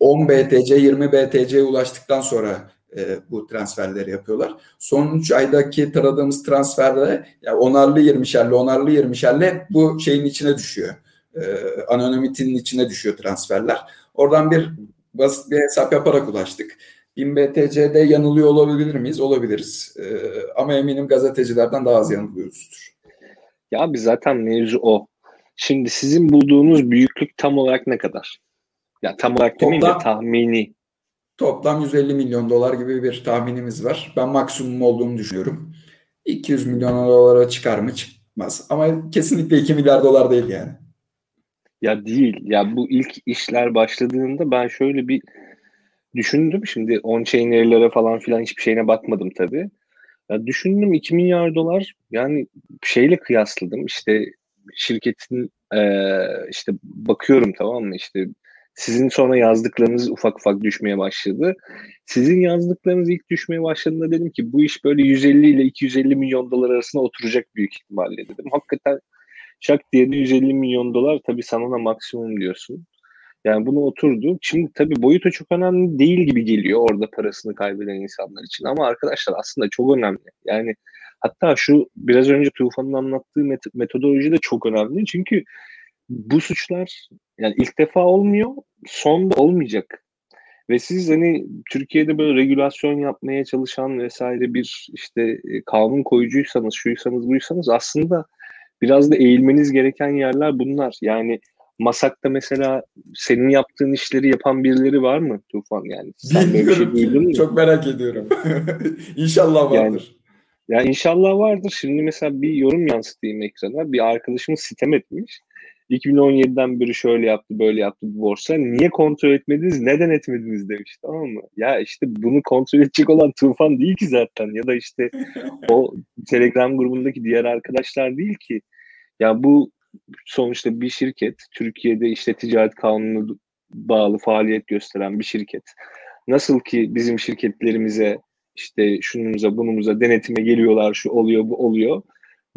10 BTC 20 BTC ulaştıktan sonra e, bu transferleri yapıyorlar. Son 3 aydaki taradığımız transferler yani onarlı 20'şerle onarlı 20'şerle bu şeyin içine düşüyor. E, anonimitinin içine düşüyor transferler. Oradan bir basit bir hesap yaparak ulaştık. 1000 BTC'de yanılıyor olabilir miyiz? Olabiliriz. E, ama eminim gazetecilerden daha az yanılıyoruzdur. Ya biz zaten mevzu o. Şimdi sizin bulduğunuz büyüklük tam olarak ne kadar? Ya tam olarak demeyeyim de tahmini. Toplam 150 milyon dolar gibi bir tahminimiz var. Ben maksimum olduğunu düşünüyorum. 200 milyon dolara çıkar mı çıkmaz. Ama kesinlikle 2 milyar dolar değil yani. Ya değil. Ya bu ilk işler başladığında ben şöyle bir düşündüm. Şimdi on-chainer'lere falan filan hiçbir şeyine bakmadım tabii. Ya düşündüm 2 milyar dolar yani şeyle kıyasladım. İşte şirketin e, işte bakıyorum tamam mı işte sizin sonra yazdıklarınız ufak ufak düşmeye başladı. Sizin yazdıklarınız ilk düşmeye başladığında dedim ki bu iş böyle 150 ile 250 milyon dolar arasında oturacak büyük ihtimalle dedim. Hakikaten şak diye de 150 milyon dolar tabii sana da maksimum diyorsun. Yani bunu oturdu. Şimdi tabii boyutu çok önemli değil gibi geliyor orada parasını kaybeden insanlar için. Ama arkadaşlar aslında çok önemli. Yani hatta şu biraz önce Tufan'ın anlattığı met- metodoloji de çok önemli. Çünkü bu suçlar yani ilk defa olmuyor, son da olmayacak. Ve siz hani Türkiye'de böyle regülasyon yapmaya çalışan vesaire bir işte e, kanun koyucuysanız, şuysanız, buysanız aslında biraz da eğilmeniz gereken yerler bunlar. Yani Masak'ta mesela senin yaptığın işleri yapan birileri var mı Tufan yani? Sen Bilmiyorum bir şey mu? Çok merak ediyorum. [laughs] İnşallah vardır. Yani, ya inşallah vardır. Şimdi mesela bir yorum yansıtayım ekrana. Bir arkadaşımız sitem etmiş. 2017'den beri şöyle yaptı, böyle yaptı bu borsa. Niye kontrol etmediniz, neden etmediniz demiş tamam mı? Ya işte bunu kontrol edecek olan Tufan değil ki zaten ya da işte [laughs] o Telegram grubundaki diğer arkadaşlar değil ki. Ya bu sonuçta bir şirket, Türkiye'de işte ticaret kanunu bağlı faaliyet gösteren bir şirket. Nasıl ki bizim şirketlerimize işte şunumuza bunumuza denetime geliyorlar, şu oluyor, bu oluyor.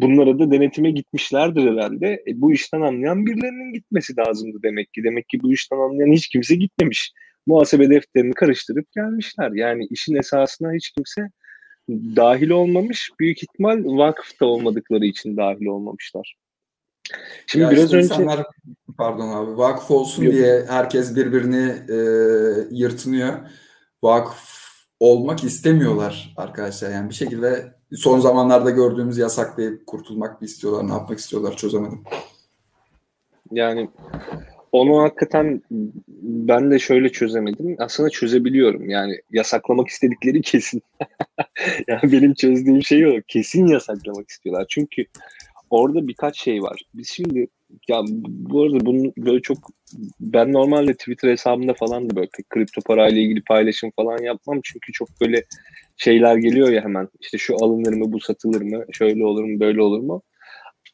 Bunlara da denetime gitmişlerdir herhalde. E, bu işten anlayan birilerinin gitmesi lazımdı demek ki. Demek ki bu işten anlayan hiç kimse gitmemiş. Muhasebe defterini karıştırıp gelmişler. Yani işin esasına hiç kimse dahil olmamış. Büyük ihtimal vakıfta olmadıkları için dahil olmamışlar. Şimdi ya biraz işte önce insanlar pardon abi vakıf olsun Yok. diye herkes birbirini e, yırtınıyor. Vakıf olmak istemiyorlar arkadaşlar. Yani bir şekilde son zamanlarda gördüğümüz yasaklayıp kurtulmak mı istiyorlar, ne yapmak istiyorlar çözemedim. Yani onu hakikaten ben de şöyle çözemedim. Aslında çözebiliyorum. Yani yasaklamak istedikleri kesin. [laughs] yani benim çözdüğüm şey o. Kesin yasaklamak istiyorlar. Çünkü orada birkaç şey var. Biz şimdi ya bu arada bunu böyle çok ben normalde Twitter hesabımda falan da böyle kripto parayla ilgili paylaşım falan yapmam. Çünkü çok böyle şeyler geliyor ya hemen. İşte şu alınır mı, bu satılır mı, şöyle olur mu, böyle olur mu?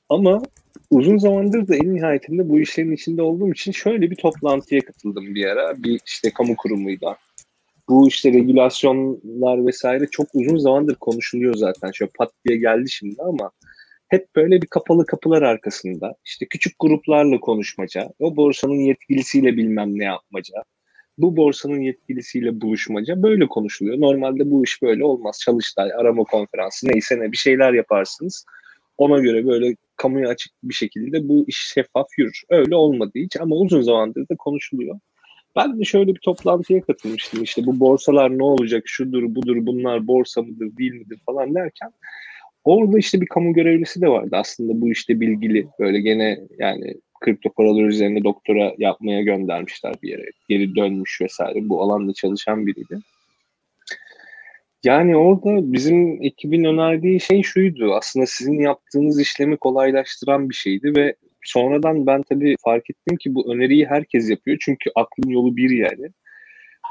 Ama uzun zamandır da en nihayetinde bu işlerin içinde olduğum için şöyle bir toplantıya katıldım bir ara. Bir işte kamu kurumuyla. Bu işte regülasyonlar vesaire çok uzun zamandır konuşuluyor zaten. Şöyle pat diye geldi şimdi ama hep böyle bir kapalı kapılar arkasında işte küçük gruplarla konuşmaca, o borsanın yetkilisiyle bilmem ne yapmaca, bu borsanın yetkilisiyle buluşmaca böyle konuşuluyor. Normalde bu iş böyle olmaz. Çalıştay, arama konferansı neyse ne bir şeyler yaparsınız. Ona göre böyle kamuya açık bir şekilde bu iş şeffaf yürür. Öyle olmadı hiç ama uzun zamandır da konuşuluyor. Ben de şöyle bir toplantıya katılmıştım. İşte bu borsalar ne olacak, şudur, budur, bunlar borsa mıdır, değil midir falan derken Orada işte bir kamu görevlisi de vardı aslında bu işte bilgili böyle gene yani kripto paralar üzerine doktora yapmaya göndermişler bir yere. Geri dönmüş vesaire bu alanda çalışan biriydi. Yani orada bizim ekibin önerdiği şey şuydu. Aslında sizin yaptığınız işlemi kolaylaştıran bir şeydi ve sonradan ben tabii fark ettim ki bu öneriyi herkes yapıyor. Çünkü aklın yolu bir yani.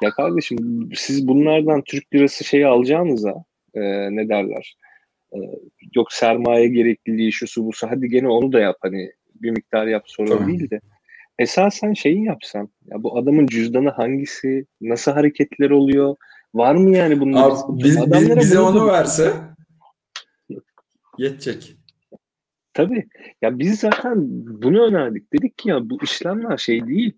Ya kardeşim siz bunlardan Türk lirası şeyi alacağınıza e, ne derler? Ee, yok sermaye gerekliliği şu su bu su hadi gene onu da yap hani bir miktar yap sorun değil de esasen şeyi yapsan ya bu adamın cüzdanı hangisi nasıl hareketler oluyor var mı yani bunun Abi, biz, biz, bize onu verse yetecek. Tabii. Ya biz zaten bunu önerdik. Dedik ki ya bu işlemler şey değil.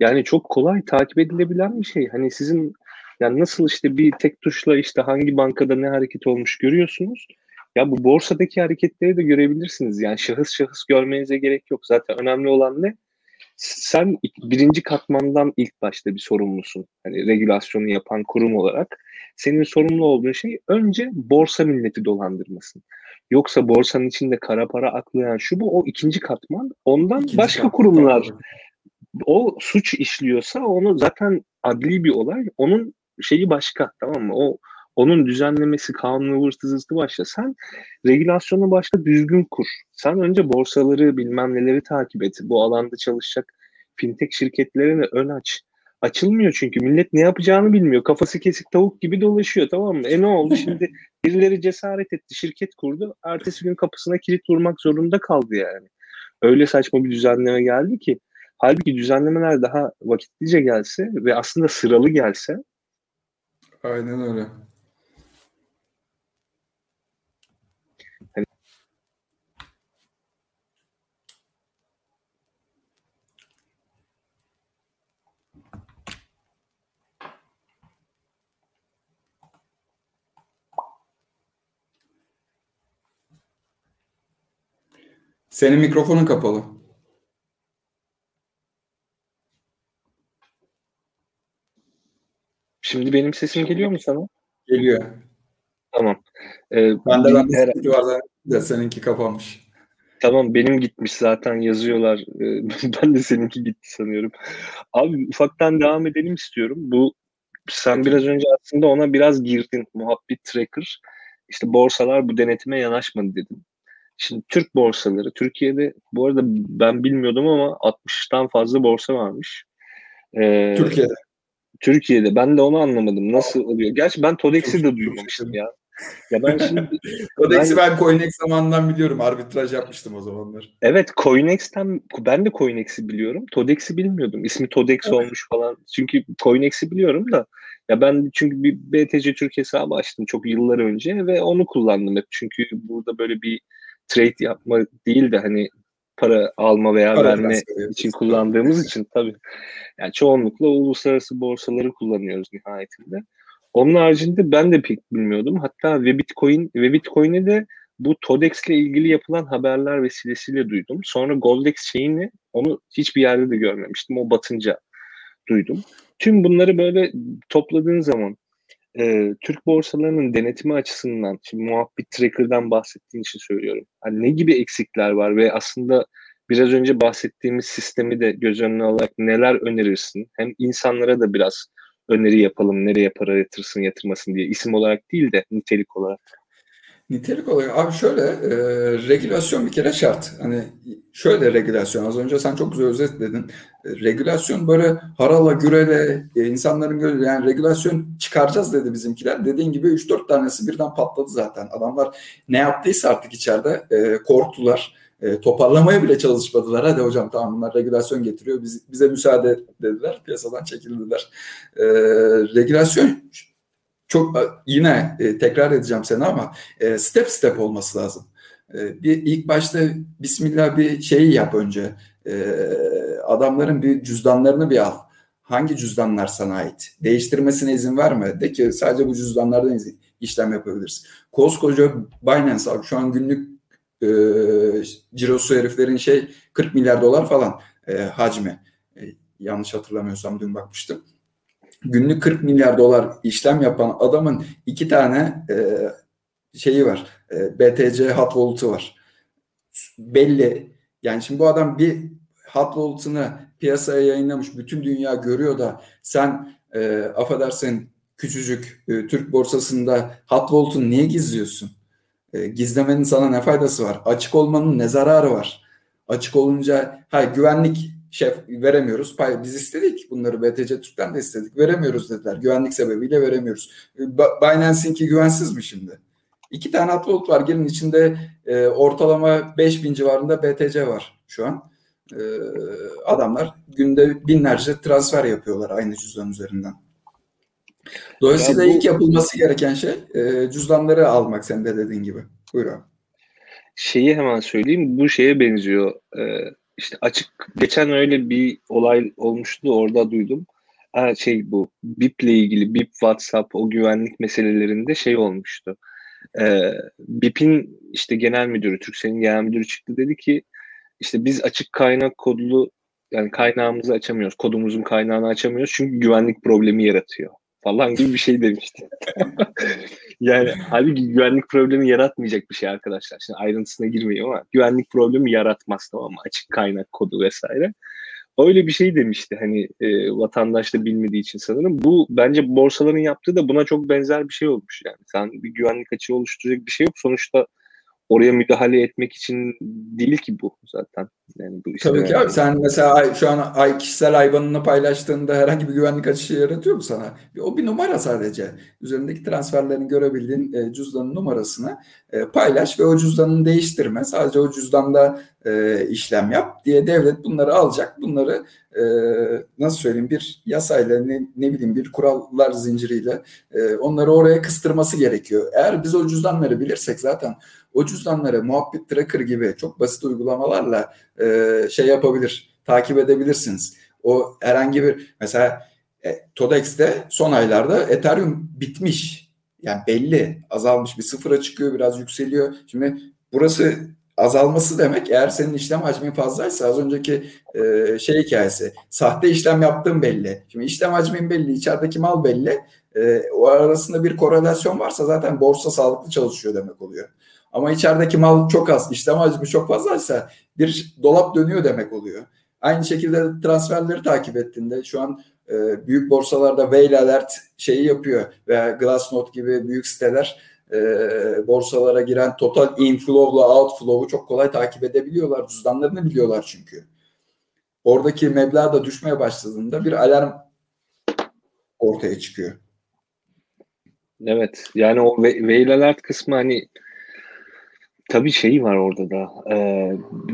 Yani çok kolay takip edilebilen bir şey. Hani sizin Yani nasıl işte bir tek tuşla işte hangi bankada ne hareket olmuş görüyorsunuz. Ya bu borsadaki hareketleri de görebilirsiniz. Yani şahıs şahıs görmenize gerek yok. Zaten önemli olan ne? Sen birinci katmandan ilk başta bir sorumlusun. Hani regülasyonu yapan kurum olarak. Senin sorumlu olduğun şey önce borsa milleti dolandırmasın. Yoksa borsanın içinde kara para aklayan şu bu o ikinci katman. Ondan ikinci başka katman. kurumlar o suç işliyorsa onu zaten adli bir olay. Onun şeyi başka tamam mı? O onun düzenlemesi, kanunu vırsızlığı başla. Sen regülasyonu başta düzgün kur. Sen önce borsaları bilmem neleri takip et. Bu alanda çalışacak fintech şirketlerine ön aç. Açılmıyor çünkü millet ne yapacağını bilmiyor. Kafası kesik tavuk gibi dolaşıyor tamam mı? E ne oldu şimdi? [laughs] Birileri cesaret etti, şirket kurdu. Ertesi gün kapısına kilit vurmak zorunda kaldı yani. Öyle saçma bir düzenleme geldi ki. Halbuki düzenlemeler daha vakitlice gelse ve aslında sıralı gelse. Aynen öyle. Senin mikrofonun kapalı. Şimdi benim sesim geliyor mu sana? Geliyor. Tamam. Ee, ben de ben de her... var da seninki kapanmış. Tamam benim gitmiş zaten yazıyorlar. Ee, [laughs] ben de seninki gitti sanıyorum. Abi ufaktan devam edelim istiyorum. Bu sen biraz önce aslında ona biraz girdin. Muhabbet tracker. İşte borsalar bu denetime yanaşmadı dedim. Şimdi Türk borsaları, Türkiye'de bu arada ben bilmiyordum ama 60'tan fazla borsa varmış. Ee, Türkiye'de. Türkiye'de. Ben de onu anlamadım. Nasıl oluyor? Gerçi ben Todex'i de duymamıştım ya. Ya ben şimdi Codex'i [laughs] ben, ben Coinex zamanından biliyorum. Arbitraj yapmıştım o zamanlar. Evet, Coinex'ten ben de Coinex'i biliyorum. Todex'i bilmiyordum. İsmi Todex evet. olmuş falan. Çünkü Coinex'i biliyorum da ya ben çünkü bir BTC Türk hesabı açtım çok yıllar önce ve onu kullandım hep. Çünkü burada böyle bir trade yapma değil de hani para alma veya para verme için kullandığımız için tabii. Yani çoğunlukla uluslararası borsaları kullanıyoruz nihayetinde. Onun haricinde ben de pek bilmiyordum. Hatta ve Bitcoin ve Bitcoin'i de bu Todex ile ilgili yapılan haberler vesilesiyle duydum. Sonra Goldex şeyini onu hiçbir yerde de görmemiştim. O batınca duydum. Tüm bunları böyle topladığın zaman e, Türk borsalarının denetimi açısından, şimdi muhabbet tracker'dan bahsettiğin için söylüyorum. Hani ne gibi eksikler var ve aslında biraz önce bahsettiğimiz sistemi de göz önüne alarak neler önerirsin? Hem insanlara da biraz öneri yapalım, nereye para yatırsın, yatırmasın diye isim olarak değil de nitelik olarak. Nitelik olarak abi şöyle e, regülasyon bir kere şart. Hani şöyle regülasyon az önce sen çok güzel özetledin. E, regülasyon böyle harala gürele e, insanların göre yani regülasyon çıkaracağız dedi bizimkiler. Dediğin gibi 3-4 tanesi birden patladı zaten. Adamlar ne yaptıysa artık içeride e, korktular. E, toparlamaya bile çalışmadılar. Hadi hocam tamam bunlar regülasyon getiriyor. Biz, bize müsaade dediler. Piyasadan çekildiler. E, regülasyon çok yine e, tekrar edeceğim seni ama e, step step olması lazım. E, bir ilk başta Bismillah bir şeyi yap önce. E, adamların bir cüzdanlarını bir al. Hangi cüzdanlar sana ait? Değiştirmesine izin verme. De ki sadece bu cüzdanlardan işlem yapabilirsin. Koskoca Binance abi şu an günlük e, cirosu heriflerin şey 40 milyar dolar falan e, hacmi. E, yanlış hatırlamıyorsam dün bakmıştım günlük 40 milyar dolar işlem yapan adamın iki tane e, şeyi var. E, BTC hot wallet'ı var. Belli. Yani şimdi bu adam bir hot wallet'ını piyasaya yayınlamış. Bütün dünya görüyor da sen e, affedersin küçücük e, Türk borsasında hot wallet'ını niye gizliyorsun? E, gizlemenin sana ne faydası var? Açık olmanın ne zararı var? Açık olunca ha güvenlik şef veremiyoruz. Biz istedik bunları BTC Türk'ten de istedik. Veremiyoruz dediler. Güvenlik sebebiyle veremiyoruz. Binance'inki güvensiz mi şimdi? İki tane upload var. Gelin içinde e, ortalama 5000 civarında BTC var şu an. E, adamlar günde binlerce transfer yapıyorlar aynı cüzdan üzerinden. Dolayısıyla ya bu, ilk yapılması gereken şey e, cüzdanları almak sen de dediğin gibi. Buyur abi. Şeyi hemen söyleyeyim. Bu şeye benziyor. E, işte açık geçen öyle bir olay olmuştu orada duydum. ha, şey bu BIP ile ilgili BIP WhatsApp o güvenlik meselelerinde şey olmuştu. Ee, BIP'in işte genel müdürü, Türkcell'in genel müdürü çıktı dedi ki işte biz açık kaynak kodlu yani kaynağımızı açamıyoruz. Kodumuzun kaynağını açamıyoruz çünkü güvenlik problemi yaratıyor falan gibi bir şey demişti. [laughs] yani halbuki güvenlik problemi yaratmayacak bir şey arkadaşlar. Şimdi ayrıntısına girmeyeyim ama güvenlik problemi yaratmaz tamam mı? Açık kaynak kodu vesaire. Öyle bir şey demişti hani e, vatandaş da bilmediği için sanırım. Bu bence borsaların yaptığı da buna çok benzer bir şey olmuş yani. Sen bir güvenlik açığı oluşturacak bir şey yok. Sonuçta oraya müdahale etmek için değil ki bu zaten. Yani bu işte Tabii ki abi sen mesela şu an ay kişisel aybanını paylaştığında herhangi bir güvenlik açığı yaratıyor mu sana? O bir numara sadece. Üzerindeki transferlerini görebildiğin e, cüzdanın numarasını e, paylaş ve o cüzdanını değiştirme. Sadece o cüzdanda e, işlem yap diye devlet bunları alacak. Bunları e, nasıl söyleyeyim bir yasayla ne, ne bileyim bir kurallar zinciriyle e, onları oraya kıstırması gerekiyor. Eğer biz o cüzdanları bilirsek zaten o cüzdanları muhabbet tracker gibi çok basit uygulamalarla e, şey yapabilir, takip edebilirsiniz. O herhangi bir mesela e, Todex'te son aylarda Ethereum bitmiş. Yani belli azalmış bir sıfıra çıkıyor biraz yükseliyor. Şimdi burası azalması demek eğer senin işlem hacmin fazlaysa az önceki e, şey hikayesi sahte işlem yaptığın belli. Şimdi işlem hacmin belli, içerideki mal belli. E, o arasında bir korelasyon varsa zaten borsa sağlıklı çalışıyor demek oluyor. Ama içerideki mal çok az, işlem hacmi çok fazlaysa bir dolap dönüyor demek oluyor. Aynı şekilde transferleri takip ettiğinde şu an e, büyük borsalarda Whale Alert şeyi yapıyor veya Glassnode gibi büyük siteler e, borsalara giren total inflow'la outflow'u çok kolay takip edebiliyorlar. Cüzdanlarını biliyorlar çünkü. Oradaki meblağ da düşmeye başladığında bir alarm ortaya çıkıyor. Evet. Yani o Whale Alert kısmı hani Tabii şey var orada da. Ee,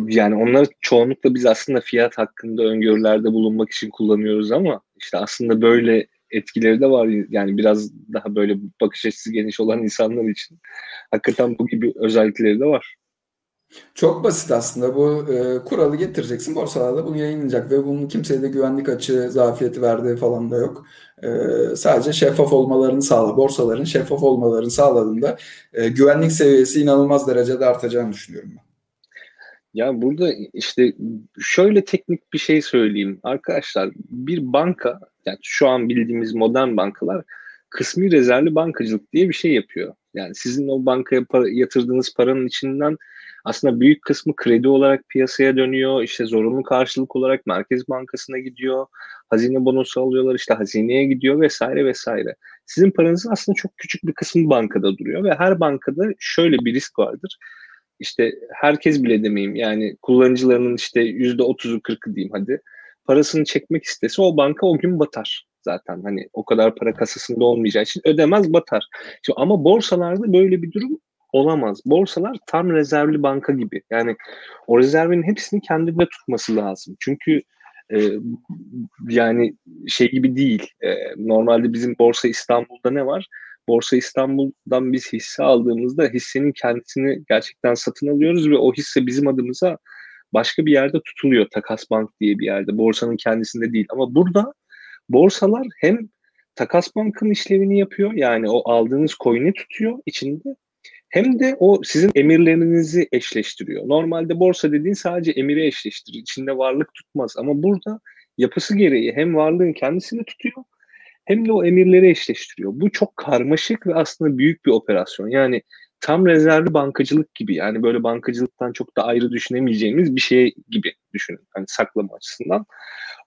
yani onları çoğunlukla biz aslında fiyat hakkında öngörülerde bulunmak için kullanıyoruz ama işte aslında böyle etkileri de var. Yani biraz daha böyle bakış açısı geniş olan insanlar için hakikaten bu gibi özellikleri de var. Çok basit aslında bu e, kuralı getireceksin borsalarda bunu yayınlayacak ve bunun kimseye de güvenlik açığı zafiyeti verdiği falan da yok. E, sadece şeffaf olmalarını sağla borsaların şeffaf olmalarını sağladığında e, güvenlik seviyesi inanılmaz derecede artacağını düşünüyorum ben. Ya burada işte şöyle teknik bir şey söyleyeyim. Arkadaşlar bir banka yani şu an bildiğimiz modern bankalar kısmi rezervli bankacılık diye bir şey yapıyor. Yani sizin o bankaya para, yatırdığınız paranın içinden aslında büyük kısmı kredi olarak piyasaya dönüyor. İşte zorunlu karşılık olarak Merkez Bankası'na gidiyor. Hazine bonosu alıyorlar işte hazineye gidiyor vesaire vesaire. Sizin paranızın aslında çok küçük bir kısmı bankada duruyor ve her bankada şöyle bir risk vardır. İşte herkes bile demeyeyim yani kullanıcılarının işte yüzde otuzu kırkı diyeyim hadi parasını çekmek istese o banka o gün batar zaten hani o kadar para kasasında olmayacağı için ödemez batar. Şimdi ama borsalarda böyle bir durum olamaz. Borsalar tam rezervli banka gibi. Yani o rezervin hepsini kendinde tutması lazım. Çünkü e, yani şey gibi değil. E, normalde bizim Borsa İstanbul'da ne var? Borsa İstanbul'dan biz hisse aldığımızda hissenin kendisini gerçekten satın alıyoruz ve o hisse bizim adımıza başka bir yerde tutuluyor. Takas Bank diye bir yerde. Borsanın kendisinde değil. Ama burada borsalar hem Takas Bank'ın işlevini yapıyor. Yani o aldığınız coin'i tutuyor içinde hem de o sizin emirlerinizi eşleştiriyor. Normalde borsa dediğin sadece emiri eşleştirir. İçinde varlık tutmaz. Ama burada yapısı gereği hem varlığın kendisini tutuyor hem de o emirleri eşleştiriyor. Bu çok karmaşık ve aslında büyük bir operasyon. Yani tam rezervli bankacılık gibi. Yani böyle bankacılıktan çok da ayrı düşünemeyeceğimiz bir şey gibi düşünün. Hani saklama açısından.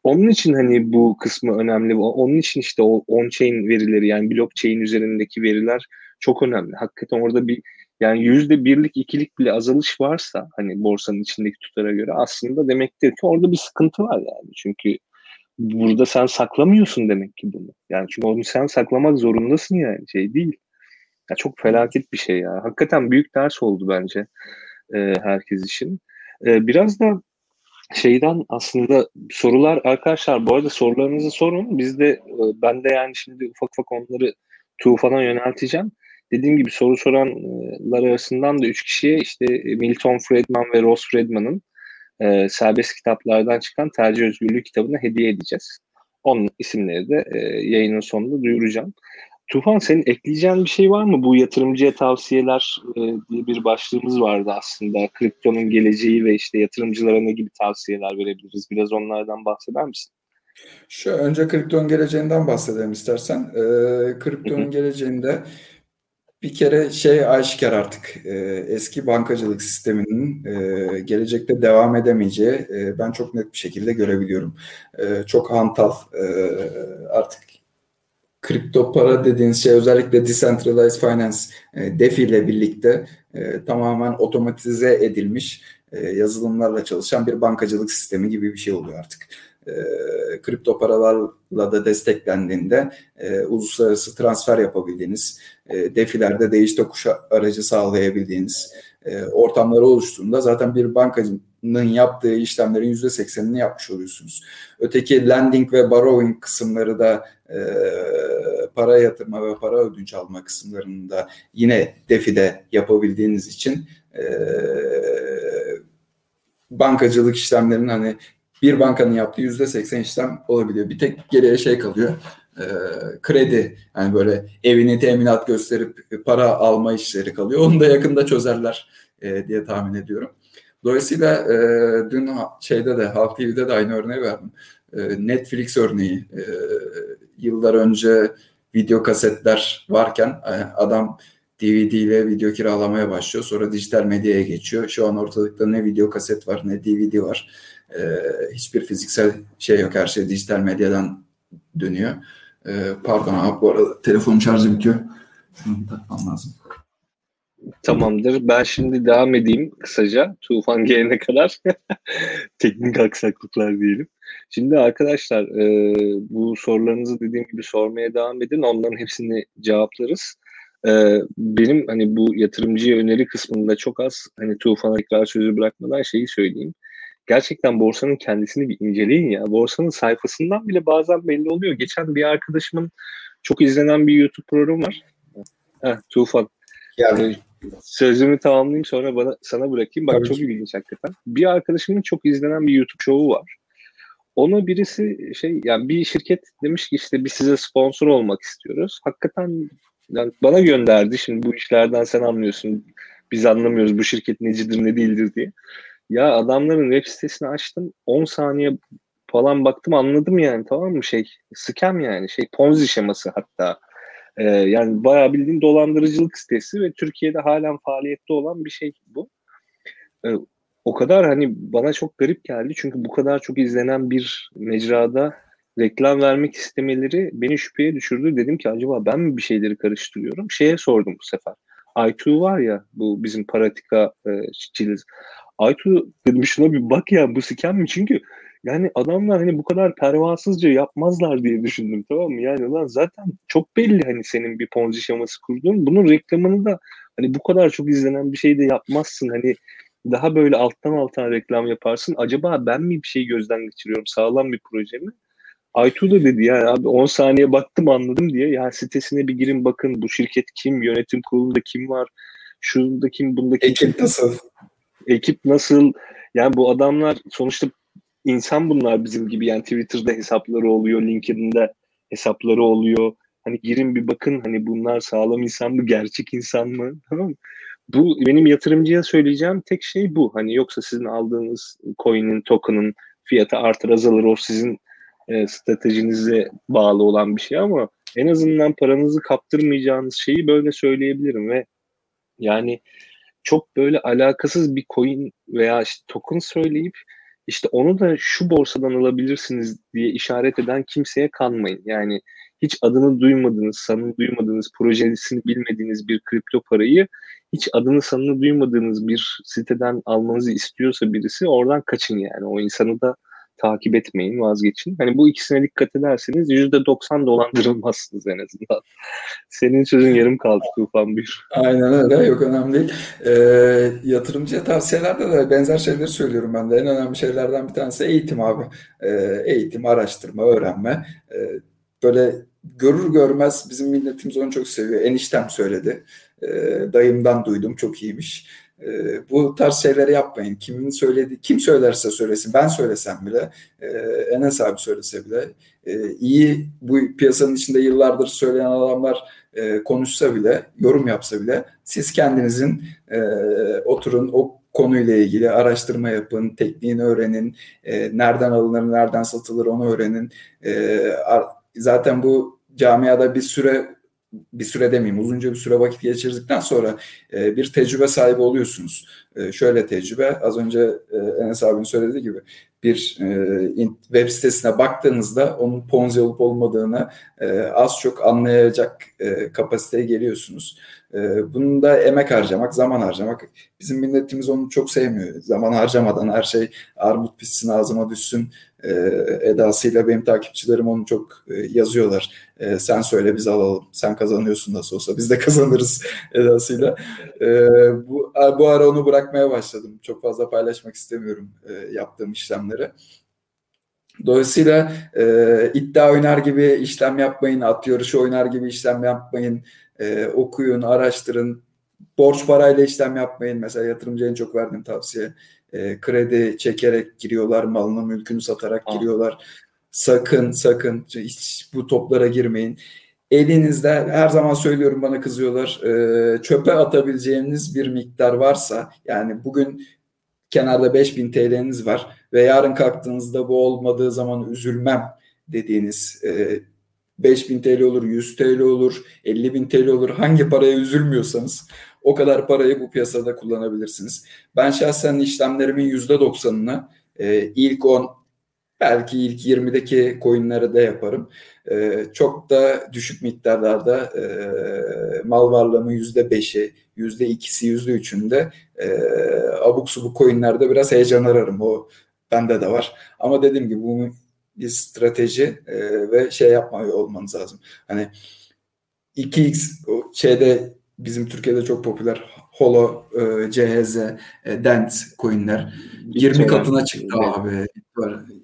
Onun için hani bu kısmı önemli. Onun için işte o on-chain verileri yani blockchain üzerindeki veriler çok önemli. Hakikaten orada bir yani yüzde birlik ikilik bile azalış varsa hani borsanın içindeki tutara göre aslında demektir ki orada bir sıkıntı var yani. Çünkü burada sen saklamıyorsun demek ki bunu. Yani çünkü onu sen saklamak zorundasın yani şey değil. Ya çok felaket bir şey ya. Hakikaten büyük ders oldu bence e, herkes için. E, biraz da şeyden aslında sorular arkadaşlar bu arada sorularınızı sorun. Biz de e, ben de yani şimdi ufak ufak onları Tufan'a yönelteceğim. Dediğim gibi soru soranlar arasından da üç kişiye işte Milton Friedman ve Ross Friedman'ın e, serbest kitaplardan çıkan Tercih Özgürlüğü kitabını hediye edeceğiz. Onun isimleri de e, yayının sonunda duyuracağım. Tufan senin ekleyeceğin bir şey var mı? Bu yatırımcıya tavsiyeler e, diye bir başlığımız vardı aslında. Kriptonun geleceği ve işte yatırımcılara ne gibi tavsiyeler verebiliriz? Biraz onlardan bahseder misin? Şu önce kriptonun geleceğinden bahsedelim istersen. Ee, kriptonun geleceğinde bir kere şey aşikar artık e, eski bankacılık sisteminin e, gelecekte devam edemeyeceği e, ben çok net bir şekilde görebiliyorum. E, çok hantal e, artık kripto para dediğiniz şey özellikle decentralized finance e, DeFi ile birlikte e, tamamen otomatize edilmiş e, yazılımlarla çalışan bir bankacılık sistemi gibi bir şey oluyor artık e, kripto paralarla da desteklendiğinde e, uluslararası transfer yapabildiğiniz, e, defilerde değiş tokuş aracı sağlayabildiğiniz e, ortamları oluştuğunda zaten bir bankanın yaptığı işlemlerin yüzde seksenini yapmış oluyorsunuz. Öteki lending ve borrowing kısımları da e, para yatırma ve para ödünç alma kısımlarını da yine defide yapabildiğiniz için e, bankacılık işlemlerinin hani bir bankanın yaptığı yüzde seksen işlem olabiliyor. Bir tek geriye şey kalıyor. E, kredi yani böyle evini teminat gösterip para alma işleri kalıyor. Onu da yakında çözerler e, diye tahmin ediyorum. Dolayısıyla e, dün şeyde de Halk TV'de de aynı örneği verdim. E, Netflix örneği. E, yıllar önce video kasetler varken e, adam DVD ile video kiralamaya başlıyor. Sonra dijital medyaya geçiyor. Şu an ortalıkta ne video kaset var ne DVD var. Ee, hiçbir fiziksel şey yok. Her şey dijital medyadan dönüyor. Ee, pardon abi bu arada telefon şarjı bitiyor. Şunu takmam lazım. Tamamdır. Ben şimdi devam edeyim kısaca. Tufan gelene kadar. [laughs] Teknik aksaklıklar diyelim. Şimdi arkadaşlar e, bu sorularınızı dediğim gibi sormaya devam edin. Onların hepsini cevaplarız. E, benim hani bu yatırımcıya öneri kısmında çok az hani Tufan'a tekrar sözü bırakmadan şeyi söyleyeyim gerçekten borsanın kendisini bir inceleyin ya. Borsanın sayfasından bile bazen belli oluyor. Geçen bir arkadaşımın çok izlenen bir YouTube programı var. Heh, Tufan. Yani sözümü tamamlayayım sonra bana sana bırakayım. Bak Tabii çok ilginç hakikaten. Bir arkadaşımın çok izlenen bir YouTube şovu var. Ona birisi şey yani bir şirket demiş ki işte biz size sponsor olmak istiyoruz. Hakikaten yani bana gönderdi. Şimdi bu işlerden sen anlıyorsun. Biz anlamıyoruz bu şirket necidir ne değildir diye. Ya adamların web sitesini açtım 10 saniye falan baktım anladım yani tamam mı şey scam yani şey ponzi şeması hatta ee, yani bayağı bildiğin dolandırıcılık sitesi ve Türkiye'de halen faaliyette olan bir şey bu. Ee, o kadar hani bana çok garip geldi çünkü bu kadar çok izlenen bir mecrada reklam vermek istemeleri beni şüpheye düşürdü. Dedim ki acaba ben mi bir şeyleri karıştırıyorum? Şeye sordum bu sefer. i2 var ya bu bizim paratika e, çiliz. Aytu dedim şuna bir bak ya bu siken mi? Çünkü yani adamlar hani bu kadar pervasızca yapmazlar diye düşündüm tamam mı? Yani lan zaten çok belli hani senin bir ponzi şeması kurduğun. Bunun reklamını da hani bu kadar çok izlenen bir şey de yapmazsın. Hani daha böyle alttan alttan reklam yaparsın. Acaba ben mi bir şey gözden geçiriyorum? Sağlam bir proje mi? Aytu da dedi yani abi 10 saniye baktım anladım diye. Ya sitesine bir girin bakın bu şirket kim, yönetim kurulunda kim var, şurada kim, bunda kim. Ekip nasıl? Ekip nasıl yani bu adamlar sonuçta insan bunlar bizim gibi yani Twitter'da hesapları oluyor, LinkedIn'de hesapları oluyor. Hani girin bir bakın hani bunlar sağlam insan mı, gerçek insan mı? [laughs] Tamam mı? Bu benim yatırımcıya söyleyeceğim tek şey bu. Hani yoksa sizin aldığınız coin'in, token'ın fiyatı artar azalır o sizin e, stratejinize bağlı olan bir şey ama en azından paranızı kaptırmayacağınız şeyi böyle söyleyebilirim ve yani çok böyle alakasız bir coin veya işte token söyleyip işte onu da şu borsadan alabilirsiniz diye işaret eden kimseye kanmayın. Yani hiç adını duymadığınız, sanını duymadığınız, projesini bilmediğiniz bir kripto parayı hiç adını sanını duymadığınız bir siteden almanızı istiyorsa birisi oradan kaçın yani. O insanı da takip etmeyin, vazgeçin. Hani bu ikisine dikkat ederseniz %90 dolandırılmazsınız en azından. [laughs] Senin sözün yarım kaldı Tufan bir. Aynen öyle. Yok önemli değil. Ee, yatırımcıya tavsiyelerde de benzer şeyleri söylüyorum ben de. En önemli şeylerden bir tanesi eğitim abi. Ee, eğitim, araştırma, öğrenme. Ee, böyle görür görmez bizim milletimiz onu çok seviyor. Eniştem söyledi. Ee, dayımdan duydum. Çok iyiymiş. E, bu tarz şeyleri yapmayın. Kimin söyledi, kim söylerse söylesin. Ben söylesem bile, e, Enes abi söylese bile e, iyi bu piyasanın içinde yıllardır söyleyen adamlar e, konuşsa bile, yorum yapsa bile siz kendinizin oturun o konuyla ilgili araştırma yapın, tekniğini öğrenin, nereden alınır, nereden satılır onu öğrenin. Zaten bu camiada bir süre bir süre demeyeyim uzunca bir süre vakit geçirdikten sonra e, bir tecrübe sahibi oluyorsunuz. E, şöyle tecrübe az önce e, Enes abinin söylediği gibi bir e, web sitesine baktığınızda onun ponzi olup olmadığını e, az çok anlayacak e, kapasiteye geliyorsunuz. E, bunun da emek harcamak, zaman harcamak. Bizim milletimiz onu çok sevmiyor. Zaman harcamadan her şey armut pişsin ağzıma düşsün e, edasıyla benim takipçilerim onu çok e, yazıyorlar. E, sen söyle biz alalım. Sen kazanıyorsun nasıl olsa biz de [laughs] kazanırız edasıyla. E, bu, bu ara onu bırakmaya başladım. Çok fazla paylaşmak istemiyorum e, yaptığım işlemleri. Dolayısıyla e, iddia oynar gibi işlem yapmayın, at yarışı oynar gibi işlem yapmayın, e, okuyun, araştırın, borç parayla işlem yapmayın. Mesela yatırımcı en çok verdiğim tavsiye e, kredi çekerek giriyorlar, malını mülkünü satarak Aa. giriyorlar. Sakın sakın hiç bu toplara girmeyin. Elinizde her zaman söylüyorum bana kızıyorlar e, çöpe atabileceğiniz bir miktar varsa yani bugün kenarda 5000 TL'niz var ve yarın kalktığınızda bu olmadığı zaman üzülmem dediğiniz e, 5000 TL olur, 100 TL olur, 50 bin TL olur. Hangi paraya üzülmüyorsanız o kadar parayı bu piyasada kullanabilirsiniz. Ben şahsen işlemlerimin %90'ını e, ilk 10 belki ilk 20'deki coinlere de yaparım. E, çok da düşük miktarlarda e, mal varlığımın %5'i, %2'si, %3'ünde e, abuk subuk coinlerde biraz heyecan ararım. O bende de var. Ama dediğim gibi bu bir strateji e, ve şey yapmıyor olmanız lazım. Hani 2x o şeyde bizim Türkiye'de çok popüler Holo, e, CHZ, e, Dent coinler 20 katına çıktı abi.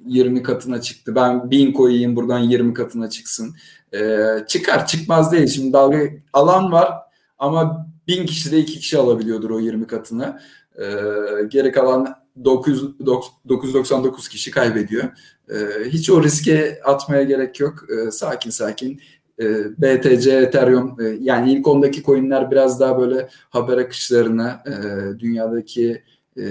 20 katına çıktı. Ben 1000 koyayım buradan 20 katına çıksın. E, çıkar çıkmaz değil. Şimdi dalga alan var ama 1000 kişi de 2 kişi alabiliyordur o 20 katını. E, geri kalan 900, 999 kişi kaybediyor. E, hiç o riske atmaya gerek yok. E, sakin sakin BTC, Ethereum e, yani ilk ondaki coinler biraz daha böyle haber akışlarına e, dünyadaki e,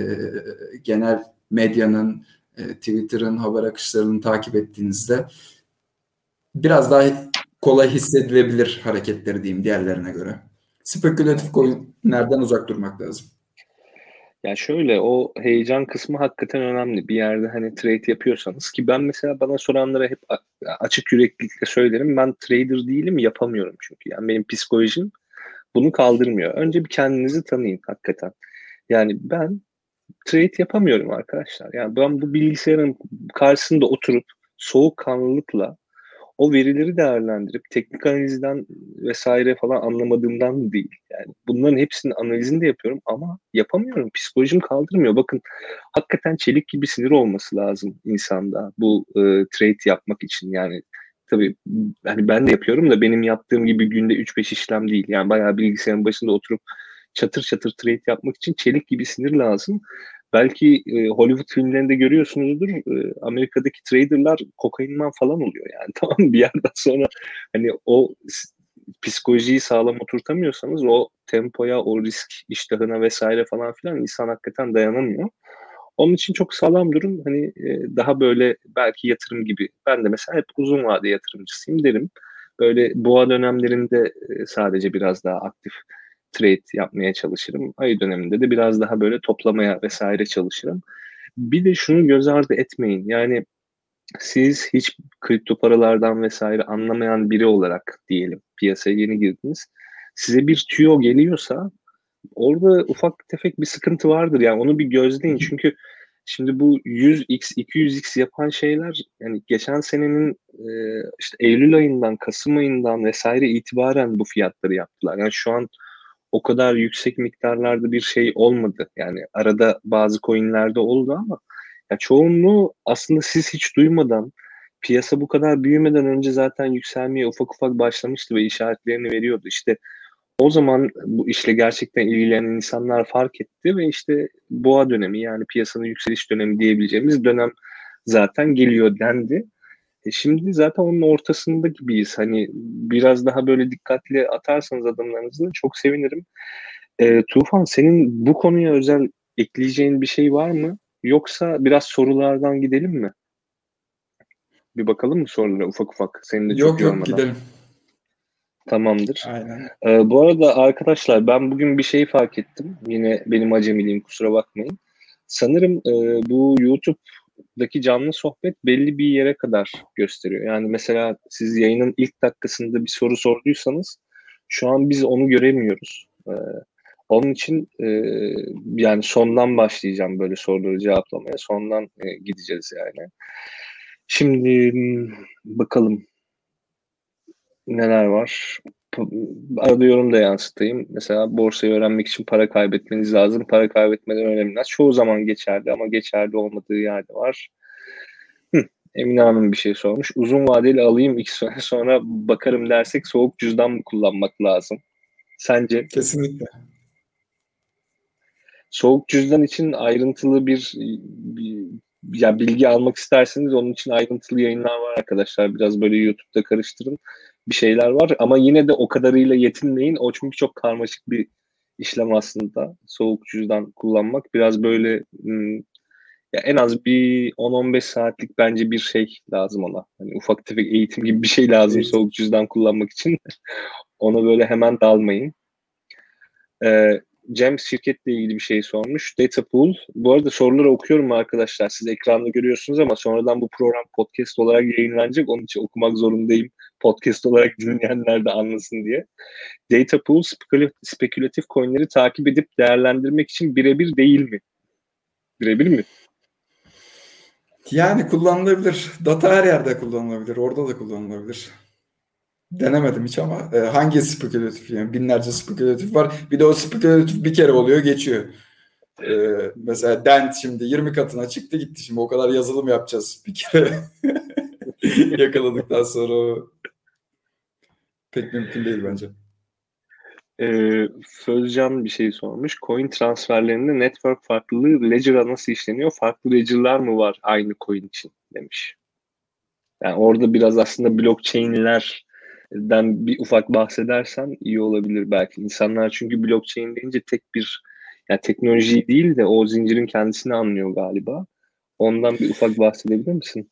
genel medyanın Twitter'ın haber akışlarını takip ettiğinizde biraz daha kolay hissedilebilir hareketleri diyeyim diğerlerine göre. Spekülatif coinlerden uzak durmak lazım. Ya şöyle o heyecan kısmı hakikaten önemli. Bir yerde hani trade yapıyorsanız ki ben mesela bana soranlara hep açık yüreklilikle söylerim. Ben trader değilim yapamıyorum çünkü. Yani benim psikolojim bunu kaldırmıyor. Önce bir kendinizi tanıyın hakikaten. Yani ben trade yapamıyorum arkadaşlar. Yani ben bu bilgisayarın karşısında oturup soğukkanlılıkla o verileri değerlendirip teknik analizden vesaire falan anlamadığımdan değil. Yani bunların hepsinin analizini de yapıyorum ama yapamıyorum. Psikolojim kaldırmıyor. Bakın hakikaten çelik gibi sinir olması lazım insanda bu e, trade yapmak için. Yani tabii hani ben de yapıyorum da benim yaptığım gibi günde 3-5 işlem değil. Yani bayağı bilgisayarın başında oturup çatır çatır trade yapmak için çelik gibi sinir lazım. Belki e, Hollywood filmlerinde görüyorsunuzdur. E, Amerika'daki traderlar kokainman falan oluyor yani. [laughs] Tamam bir yerden sonra hani o psikolojiyi sağlam oturtamıyorsanız o tempoya, o risk iştahına vesaire falan filan insan hakikaten dayanamıyor. Onun için çok sağlam durun. Hani e, daha böyle belki yatırım gibi. Ben de mesela hep uzun vade yatırımcısıyım derim. Böyle boğa dönemlerinde e, sadece biraz daha aktif trade yapmaya çalışırım. Ay döneminde de biraz daha böyle toplamaya vesaire çalışırım. Bir de şunu göz ardı etmeyin. Yani siz hiç kripto paralardan vesaire anlamayan biri olarak diyelim piyasaya yeni girdiniz. Size bir tüyo geliyorsa orada ufak tefek bir sıkıntı vardır. Yani onu bir gözleyin. Çünkü şimdi bu 100x, 200x yapan şeyler yani geçen senenin e, işte Eylül ayından, Kasım ayından vesaire itibaren bu fiyatları yaptılar. Yani şu an o kadar yüksek miktarlarda bir şey olmadı. Yani arada bazı coinlerde oldu ama ya çoğunluğu aslında siz hiç duymadan piyasa bu kadar büyümeden önce zaten yükselmeye ufak ufak başlamıştı ve işaretlerini veriyordu. İşte o zaman bu işle gerçekten ilgilenen insanlar fark etti ve işte boğa dönemi yani piyasanın yükseliş dönemi diyebileceğimiz dönem zaten geliyor dendi. E şimdi zaten onun ortasında gibiyiz. Hani biraz daha böyle dikkatli atarsanız adımlarınızı çok sevinirim. E, Tufan senin bu konuya özel ekleyeceğin bir şey var mı? Yoksa biraz sorulardan gidelim mi? Bir bakalım mı sorulara ufak ufak? Senin de çok yok yok gidelim. Tamamdır. Aynen. Ee, bu arada arkadaşlar ben bugün bir şey fark ettim. Yine benim acemiliğim kusura bakmayın. Sanırım e, bu YouTube'daki canlı sohbet belli bir yere kadar gösteriyor. Yani mesela siz yayının ilk dakikasında bir soru sorduysanız şu an biz onu göremiyoruz. Ee, onun için e, yani sondan başlayacağım böyle soruları cevaplamaya. Sondan e, gideceğiz yani. Şimdi bakalım neler var. Arada yorum da yansıtayım. Mesela borsayı öğrenmek için para kaybetmeniz lazım. Para kaybetmeden öğrenilmez. Çoğu zaman geçerli ama geçerli olmadığı yerde var. Hı, Emine Hanım bir şey sormuş. Uzun vadeli alayım iki sene [laughs] sonra bakarım dersek soğuk cüzdan mı kullanmak lazım? Sence? Kesinlikle. Soğuk cüzdan için ayrıntılı bir, bir ya bilgi almak isterseniz onun için ayrıntılı yayınlar var arkadaşlar. Biraz böyle YouTube'da karıştırın. Bir şeyler var ama yine de o kadarıyla yetinmeyin. O çünkü çok karmaşık bir işlem aslında. Soğuk cüzdan kullanmak biraz böyle hmm, ya en az bir 10-15 saatlik bence bir şey lazım ona. Hani ufak tefek eğitim gibi bir şey lazım evet. soğuk cüzdan kullanmak için. [laughs] ona böyle hemen dalmayın. Ee, Cem şirketle ilgili bir şey sormuş. Data Pool. Bu arada soruları okuyorum arkadaşlar. Siz ekranda görüyorsunuz ama sonradan bu program podcast olarak yayınlanacak. Onun için okumak zorundayım. Podcast olarak dinleyenler de anlasın diye. Data Pool spekülatif coinleri takip edip değerlendirmek için birebir değil mi? Birebir mi? Yani kullanılabilir. Data her yerde kullanılabilir. Orada da kullanılabilir. Denemedim hiç ama e, hangi spekülatif yani binlerce spekülatif var. Bir de o spekülatif bir kere oluyor geçiyor. E, mesela Dent şimdi 20 katına çıktı gitti şimdi o kadar yazılım yapacağız bir kere [laughs] yakaladıktan sonra pek mümkün değil bence. Ee, Sözcan bir şey sormuş. Coin transferlerinde network farklılığı ledger'a nasıl işleniyor? Farklı ledger'lar mı var aynı coin için demiş. Yani orada biraz aslında blockchain'ler den bir ufak bahsedersen iyi olabilir belki. İnsanlar çünkü blockchain deyince tek bir yani teknoloji değil de o zincirin kendisini anlıyor galiba. Ondan bir ufak bahsedebilir misin?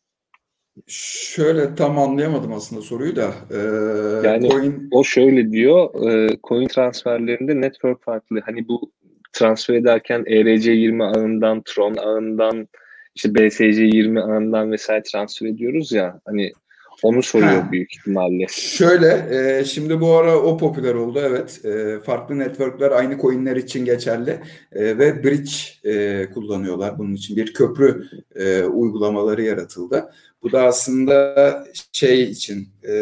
Şöyle tam anlayamadım aslında soruyu da. Ee, yani coin... o şöyle diyor. E, coin transferlerinde network farklı. Hani bu transfer ederken ERC20 ağından, Tron ağından, işte BSC20 ağından vesaire transfer ediyoruz ya. Hani onu soruyor ha. büyük ihtimalle. Şöyle, e, şimdi bu ara o popüler oldu evet. E, farklı networkler aynı coinler için geçerli e, ve bridge e, kullanıyorlar bunun için. Bir köprü e, uygulamaları yaratıldı. Bu da aslında şey için e,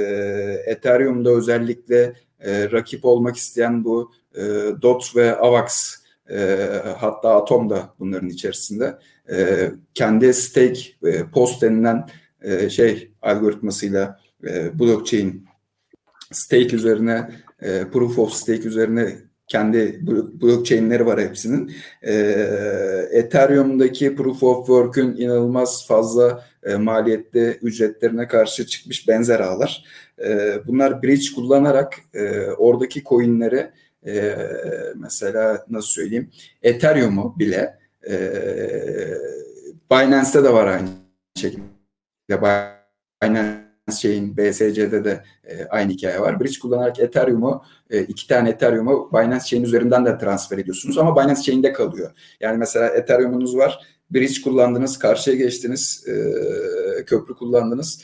Ethereum'da özellikle e, rakip olmak isteyen bu e, DOT ve AVAX e, hatta Atom da bunların içerisinde e, kendi stake e, post denilen e, şey algoritmasıyla e, blockchain stake üzerine e, proof of stake üzerine kendi blockchain'leri var hepsinin. E, Ethereum'daki proof of work'ün inanılmaz fazla e, maliyetli ücretlerine karşı çıkmış benzer ağlar. Bunlar bridge kullanarak oradaki coin'leri mesela nasıl söyleyeyim Ethereum'u bile e, Binance'te de var aynı şekilde Binance şeyin BSC'de de e, aynı hikaye var. Bridge kullanarak Ethereum'u e, iki tane Ethereum'u Binance Chain üzerinden de transfer ediyorsunuz ama Binance Chain'de kalıyor. Yani mesela Ethereum'unuz var. Bridge kullandınız, karşıya geçtiniz, e, köprü kullandınız.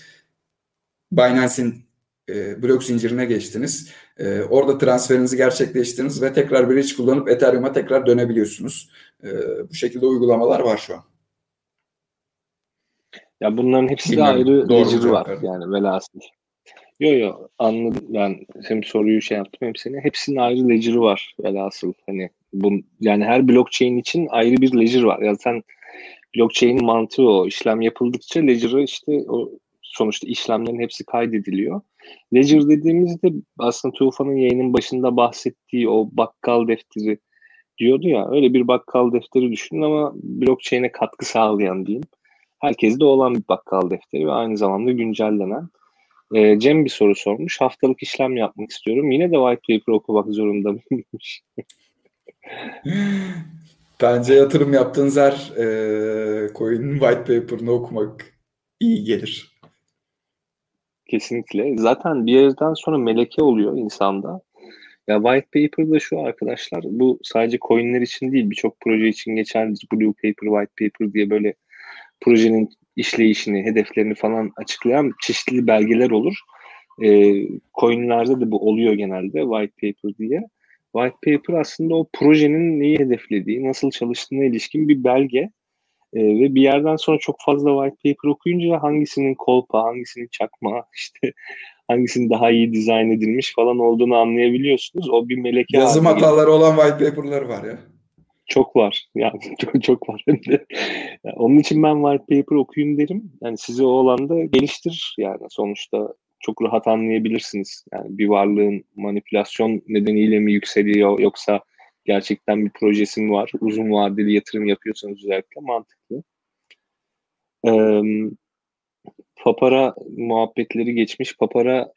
Binance'in e, blok zincirine geçtiniz. E, orada transferinizi gerçekleştirdiniz ve tekrar bridge kullanıp Ethereum'a tekrar dönebiliyorsunuz. E, bu şekilde uygulamalar var şu an. Ya bunların hepsi de ayrı ledger'ı var yani velhasıl. Yo yo anladım ben hem soruyu şey yaptım hem seni. Hepsinin ayrı ledger'ı var velhasıl. Hani bu, yani her blockchain için ayrı bir ledger var. Yani sen blockchain'in mantığı o. işlem yapıldıkça ledger'ı işte o sonuçta işlemlerin hepsi kaydediliyor. Ledger dediğimizde aslında Tufan'ın yayının başında bahsettiği o bakkal defteri diyordu ya öyle bir bakkal defteri düşünün ama blockchain'e katkı sağlayan diyeyim. Herkeste olan bir bakkal defteri ve aynı zamanda güncellenen. E, Cem bir soru sormuş. Haftalık işlem yapmak istiyorum. Yine de white paper okumak zorunda mıymış? [laughs] Bence yatırım yaptığınız her e, coin'in white paper'ını okumak iyi gelir. Kesinlikle. Zaten bir yerden sonra meleke oluyor insanda. Ya white paper da şu arkadaşlar. Bu sadece coinler için değil birçok proje için geçerlidir. Blue paper, white paper diye böyle projenin işleyişini, hedeflerini falan açıklayan çeşitli belgeler olur. E, coinlerde de bu oluyor genelde white paper diye. White paper aslında o projenin neyi hedeflediği, nasıl çalıştığına ilişkin bir belge. E, ve bir yerden sonra çok fazla white paper okuyunca hangisinin kolpa, hangisinin çakma, [laughs] işte hangisinin daha iyi dizayn edilmiş falan olduğunu anlayabiliyorsunuz. O bir meleke Yazım hataları olan white paper'lar var ya. Çok var. Yani [laughs] çok, çok var. yani onun için ben white paper okuyun derim. Yani sizi o alanda geliştirir yani sonuçta çok rahat anlayabilirsiniz. Yani bir varlığın manipülasyon nedeniyle mi yükseliyor yoksa gerçekten bir projesi mi var? Uzun vadeli yatırım yapıyorsanız özellikle mantıklı. Ee, Papara muhabbetleri geçmiş. Papara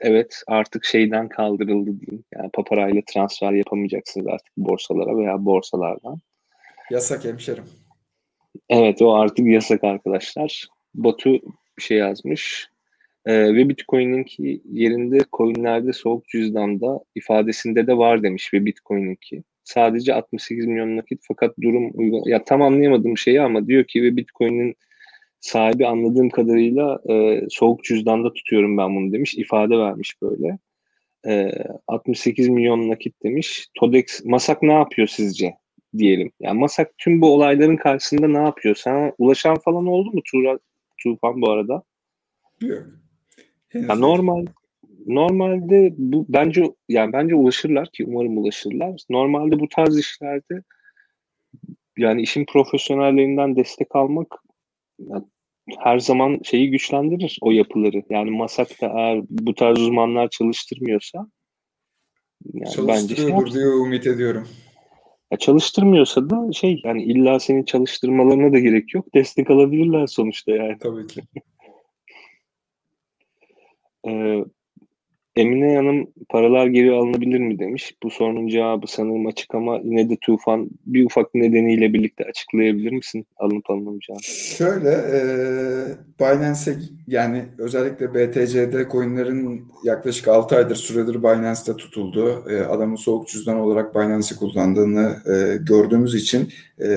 evet artık şeyden kaldırıldı diyeyim. Yani paparayla transfer yapamayacaksınız artık borsalara veya borsalardan. Yasak hemşerim. Evet o artık yasak arkadaşlar. Batu bir şey yazmış. Ee, ve Bitcoin'inki yerinde coinlerde soğuk cüzdanda ifadesinde de var demiş ve Bitcoin'inki. Sadece 68 milyon nakit fakat durum uygun. Ya tam anlayamadığım şeyi ama diyor ki ve Bitcoin'in sahibi anladığım kadarıyla e, soğuk cüzdanda tutuyorum ben bunu demiş. ifade vermiş böyle. E, 68 milyon nakit demiş. Todex, Masak ne yapıyor sizce? Diyelim. Yani Masak tüm bu olayların karşısında ne yapıyor? Sana ulaşan falan oldu mu Tuğra, Tufan bu arada? Yok. Ya normal normalde bu bence yani bence ulaşırlar ki umarım ulaşırlar. Normalde bu tarz işlerde yani işin profesyonellerinden destek almak her zaman şeyi güçlendirir o yapıları. Yani Masak da eğer bu tarz uzmanlar çalıştırmıyorsa yani bence şey diye umut ediyorum. Ya çalıştırmıyorsa da şey yani illa seni çalıştırmalarına da gerek yok. Destek alabilirler sonuçta yani. Tabii ki. [laughs] ee, Emine Hanım paralar geri alınabilir mi demiş. Bu sorunun cevabı sanırım açık ama yine de Tufan bir ufak nedeniyle birlikte açıklayabilir misin alınıp alınmayacağını? Şöyle e, Binance yani özellikle BTC'de coinlerin yaklaşık 6 aydır süredir Binance'da tutuldu. E, adamın soğuk cüzdan olarak Binance'i kullandığını e, gördüğümüz için e,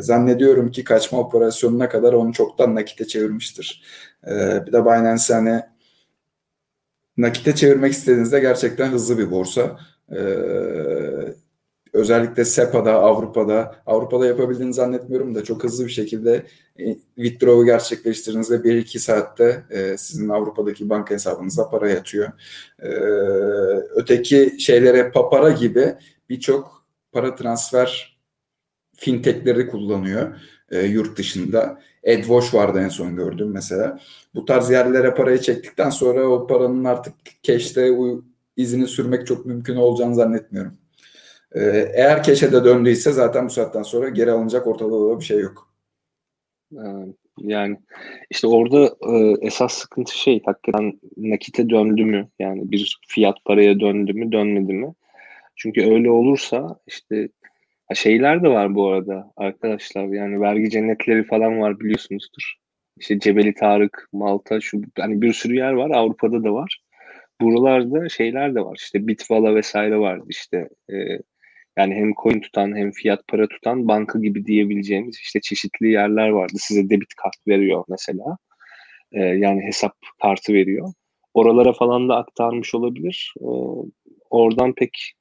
zannediyorum ki kaçma operasyonuna kadar onu çoktan nakite çevirmiştir. E, bir de Binance hani nakite çevirmek istediğinizde gerçekten hızlı bir borsa. Ee, özellikle SEPA'da, Avrupa'da, Avrupa'da yapabildiğini zannetmiyorum da çok hızlı bir şekilde e, withdraw'u gerçekleştirdiğinizde 1-2 saatte e, sizin Avrupa'daki banka hesabınıza para yatıyor. E, öteki şeylere papara gibi birçok para transfer fintechleri kullanıyor e, yurt dışında. Edwash vardı en son gördüm mesela. Bu tarz yerlere parayı çektikten sonra o paranın artık cash'te izini sürmek çok mümkün olacağını zannetmiyorum. Ee, eğer cash'e de döndüyse zaten bu saatten sonra geri alınacak ortada bir şey yok. Yani işte orada e, esas sıkıntı şey hakikaten nakite döndü mü? Yani bir fiyat paraya döndü mü dönmedi mi? Çünkü öyle olursa işte şeyler de var bu arada arkadaşlar yani vergi cennetleri falan var biliyorsunuzdur. İşte Cebeli Tarık, Malta şu hani bir sürü yer var Avrupa'da da var. Buralarda şeyler de var işte Bitvala vesaire vardı işte e, yani hem coin tutan hem fiyat para tutan banka gibi diyebileceğimiz işte çeşitli yerler vardı. Size debit kart veriyor mesela. E, yani hesap kartı veriyor. Oralara falan da aktarmış olabilir. E, oradan pek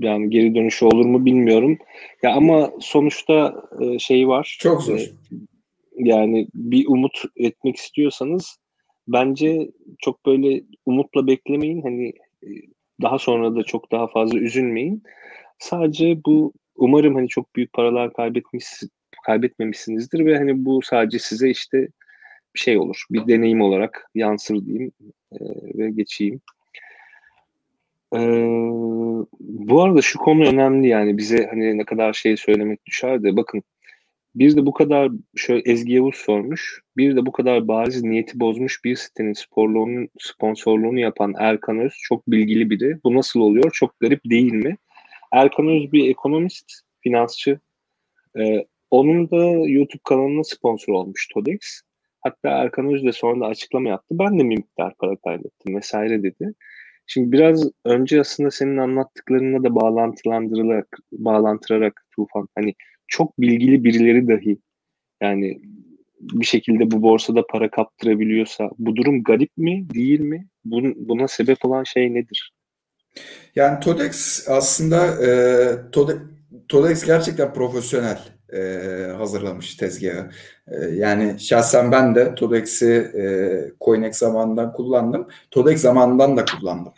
yani geri dönüşü olur mu bilmiyorum. Ya ama sonuçta e, şey var. Çok zor. E, yani bir umut etmek istiyorsanız bence çok böyle umutla beklemeyin. Hani e, daha sonra da çok daha fazla üzülmeyin. Sadece bu umarım hani çok büyük paralar kaybetmiş kaybetmemişsinizdir ve hani bu sadece size işte şey olur. Bir deneyim olarak yansır diyeyim e, ve geçeyim. Ee, bu arada şu konu önemli yani bize hani ne kadar şey söylemek düşer de bakın bir de bu kadar şöyle Ezgi Yavuz sormuş. Bir de bu kadar bariz niyeti bozmuş bir sitenin sporluğunun sponsorluğunu yapan Erkan Öz çok bilgili biri. Bu nasıl oluyor? Çok garip değil mi? Erkan Öz bir ekonomist, finansçı. Ee, onun da YouTube kanalına sponsor olmuş Todex. Hatta Erkan Öz de sonra da açıklama yaptı. Ben de bir miktar para kaybettim vesaire dedi. Şimdi biraz önce aslında senin anlattıklarına da bağlantılandırarak, bağlantırarak Tufan hani çok bilgili birileri dahi yani bir şekilde bu borsada para kaptırabiliyorsa bu durum garip mi değil mi? Bun, buna sebep olan şey nedir? Yani Todex aslında e, Tode, Todex gerçekten profesyonel e, hazırlamış tezgahı. E, yani şahsen ben de Todex'i e, Coinex zamanından kullandım. Todex zamanından da kullandım.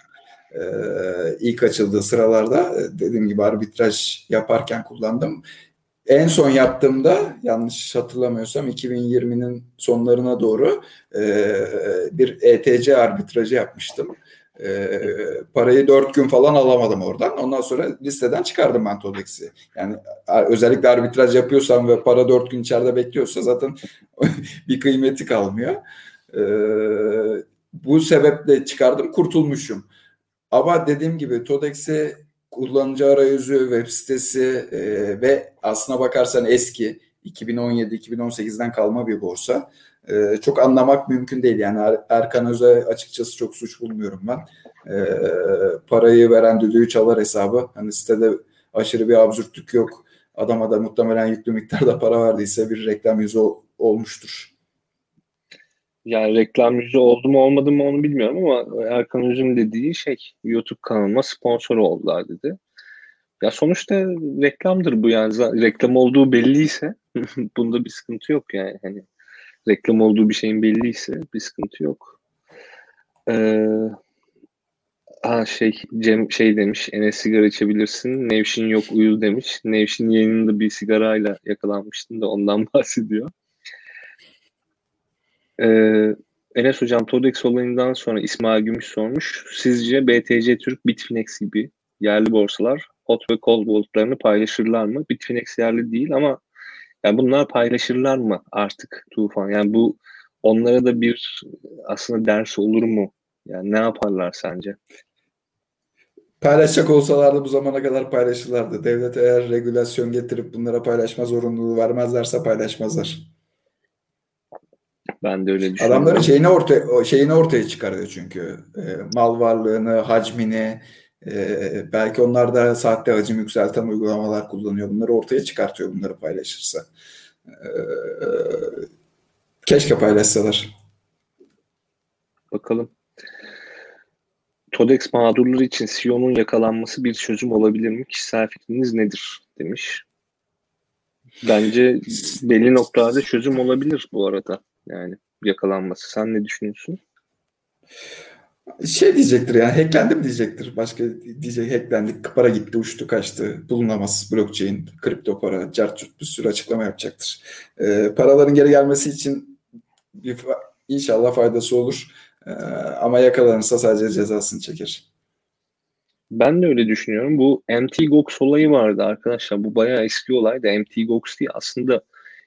E, ilk açıldığı sıralarda e, dediğim gibi arbitraj yaparken kullandım. En son yaptığımda yanlış hatırlamıyorsam 2020'nin sonlarına doğru e, bir ETC arbitrajı yapmıştım. E, parayı dört gün falan alamadım oradan. Ondan sonra listeden çıkardım ben Todex'i. Yani özellikle arbitraj yapıyorsam ve para dört gün içeride bekliyorsa zaten [laughs] bir kıymeti kalmıyor. E, bu sebeple çıkardım kurtulmuşum. Ama dediğim gibi Todex'i kullanıcı arayüzü, web sitesi e, ve aslına bakarsan eski 2017-2018'den kalma bir borsa. E, çok anlamak mümkün değil. Yani er, Erkan Öz'e açıkçası çok suç bulmuyorum ben. E, parayı veren düdüğü çalar hesabı. Hani sitede aşırı bir absürtlük yok. Adama da muhtemelen yüklü miktarda para verdiyse bir reklam yüzü ol, olmuştur. Yani reklam yüzü oldu mu olmadı mı onu bilmiyorum ama Erkan Üzüm dediği şey YouTube kanalıma sponsor oldular dedi. Ya sonuçta reklamdır bu yani. Reklam olduğu belliyse [laughs] bunda bir sıkıntı yok yani. Hani reklam olduğu bir şeyin belliyse bir sıkıntı yok. Ee, ha şey Cem şey demiş Enes sigara içebilirsin. Nevşin yok uyu demiş. Nevşin yayınında bir sigarayla yakalanmıştım da ondan [laughs] bahsediyor. Ee, Enes Hocam Todex olayından sonra İsmail Gümüş sormuş. Sizce BTC Türk, Bitfinex gibi yerli borsalar hot ve cold wallet'larını paylaşırlar mı? Bitfinex yerli değil ama yani bunlar paylaşırlar mı artık Tufan? Yani bu onlara da bir aslında ders olur mu? Yani ne yaparlar sence? Paylaşacak olsalardı bu zamana kadar paylaşırlardı. Devlet eğer regülasyon getirip bunlara paylaşma zorunluluğu vermezlerse paylaşmazlar. Ben de öyle düşünüyorum. Adamların şeyini ortaya şeyini ortaya çıkarıyor çünkü. E, mal varlığını, hacmini, e, belki onlar da saatte hacim yükselten uygulamalar kullanıyor. Bunları ortaya çıkartıyor bunları paylaşırsa. E, keşke paylaşsalar. Bakalım. Todex mağdurları için CEO'nun yakalanması bir çözüm olabilir mi? Kişisel fikriniz nedir? demiş. Bence belli noktalarda çözüm olabilir bu arada. Yani yakalanması. Sen ne düşünüyorsun? Şey diyecektir yani hacklendim diyecektir. Başka diyecek hacklendik, para gitti, uçtu, kaçtı, bulunamaz blockchain, kripto para, cart bir sürü açıklama yapacaktır. Ee, paraların geri gelmesi için bir, inşallah faydası olur. Ee, ama yakalanırsa sadece cezasını çeker. Ben de öyle düşünüyorum. Bu MT olayı vardı arkadaşlar. Bu bayağı eski olay da MT değil aslında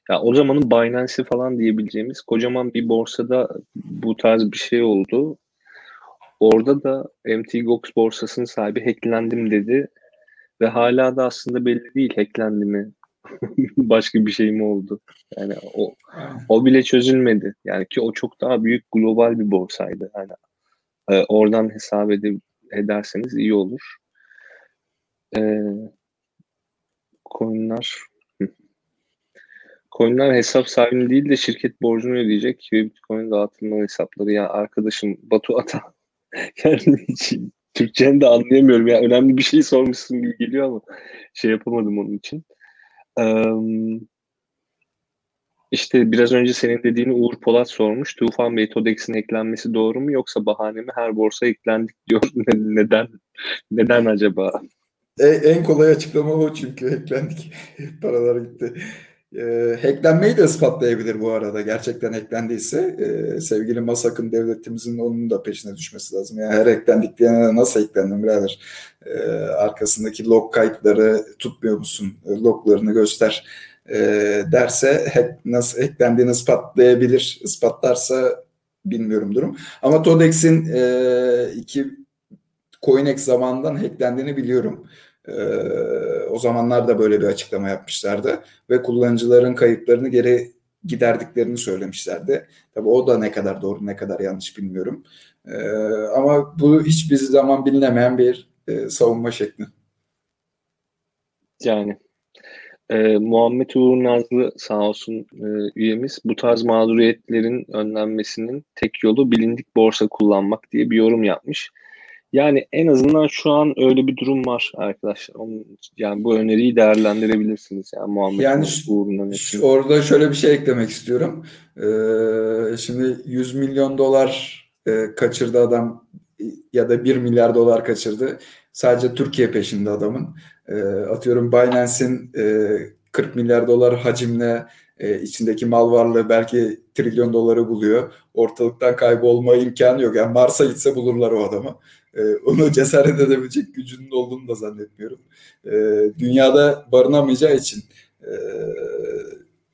ya o zamanın Binance'i falan diyebileceğimiz kocaman bir borsada bu tarz bir şey oldu. Orada da MTGOX borsasının sahibi hacklendim dedi. Ve hala da aslında belli değil hacklendi mi. [laughs] Başka bir şey mi oldu? Yani o, o bile çözülmedi. Yani ki o çok daha büyük global bir borsaydı. Yani e, oradan hesap edip, ederseniz iyi olur. E, coinler Coinler hesap sahibini değil de şirket borcunu ödeyecek ve Bitcoin dağıtılma hesapları. Ya arkadaşım Batu Ata [laughs] yani Türkçeni de anlayamıyorum. Ya önemli bir şey sormuşsun gibi geliyor ama şey yapamadım onun için. Ee, işte biraz önce senin dediğini Uğur Polat sormuş. Tufan Bey Todex'in eklenmesi doğru mu yoksa bahane mi? Her borsa eklendik diyor. [laughs] neden? Neden acaba? E, en kolay açıklama o çünkü eklendik. [laughs] Paralar gitti. E, hacklenmeyi de ispatlayabilir bu arada. Gerçekten hacklendiyse e, sevgili Masak'ın devletimizin onun da peşine düşmesi lazım. Yani her hacklendiklerine nasıl hacklendin birader? E, arkasındaki log kayıtları tutmuyor musun? E, loglarını göster e, derse hack, nasıl hacklendiğini ispatlayabilir. Ispatlarsa bilmiyorum durum. Ama Todex'in e, iki CoinEx zamanından hacklendiğini biliyorum. Ee, o zamanlar da böyle bir açıklama yapmışlardı ve kullanıcıların kayıplarını geri giderdiklerini söylemişlerdi. Tabii o da ne kadar doğru ne kadar yanlış bilmiyorum. Ee, ama bu hiçbir zaman bilinemeyen bir e, savunma şekli. Yani e, Muhammed Uğur Nazlı sağ olsun e, üyemiz bu tarz mağduriyetlerin önlenmesinin tek yolu bilindik borsa kullanmak diye bir yorum yapmış. Yani en azından şu an öyle bir durum var arkadaşlar. Onun, yani bu öneriyi değerlendirebilirsiniz. Yani Muhammed yani uğruna. Orada şöyle bir şey eklemek istiyorum. Ee, şimdi 100 milyon dolar e, kaçırdı adam ya da 1 milyar dolar kaçırdı. Sadece Türkiye peşinde adamın. E, atıyorum Binance'in e, 40 milyar dolar hacimle e, içindeki mal varlığı belki trilyon doları buluyor. Ortalıktan kaybolma imkanı yok. Yani Mars'a gitse bulurlar o adamı. E, onu cesaret edebilecek gücünün olduğunu da zannetmiyorum. E, dünyada barınamayacağı için e,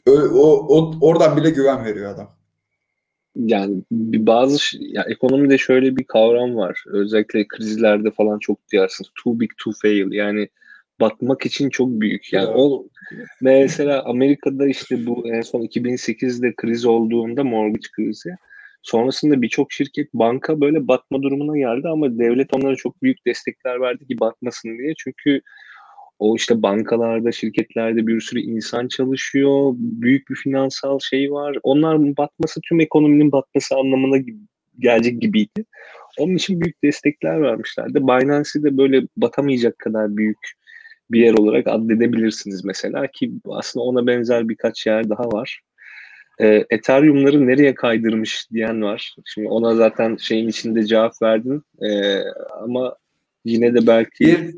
o, o, oradan bile güven veriyor adam. Yani bazı ya ekonomide şöyle bir kavram var. Özellikle krizlerde falan çok duyarsınız. Too big to fail. Yani batmak için çok büyük. Yani o mesela Amerika'da işte bu en son 2008'de kriz olduğunda mortgage krizi sonrasında birçok şirket banka böyle batma durumuna geldi ama devlet onlara çok büyük destekler verdi ki batmasın diye. Çünkü o işte bankalarda, şirketlerde bir sürü insan çalışıyor. Büyük bir finansal şey var. Onlar batması tüm ekonominin batması anlamına gelecek gibiydi. Onun için büyük destekler vermişlerdi. Binance'i de böyle batamayacak kadar büyük bir yer olarak addedebilirsiniz mesela ki aslında ona benzer birkaç yer daha var. Ee, Ethereum'ları nereye kaydırmış diyen var. Şimdi ona zaten şeyin içinde cevap verdin. Ee, ama yine de belki bir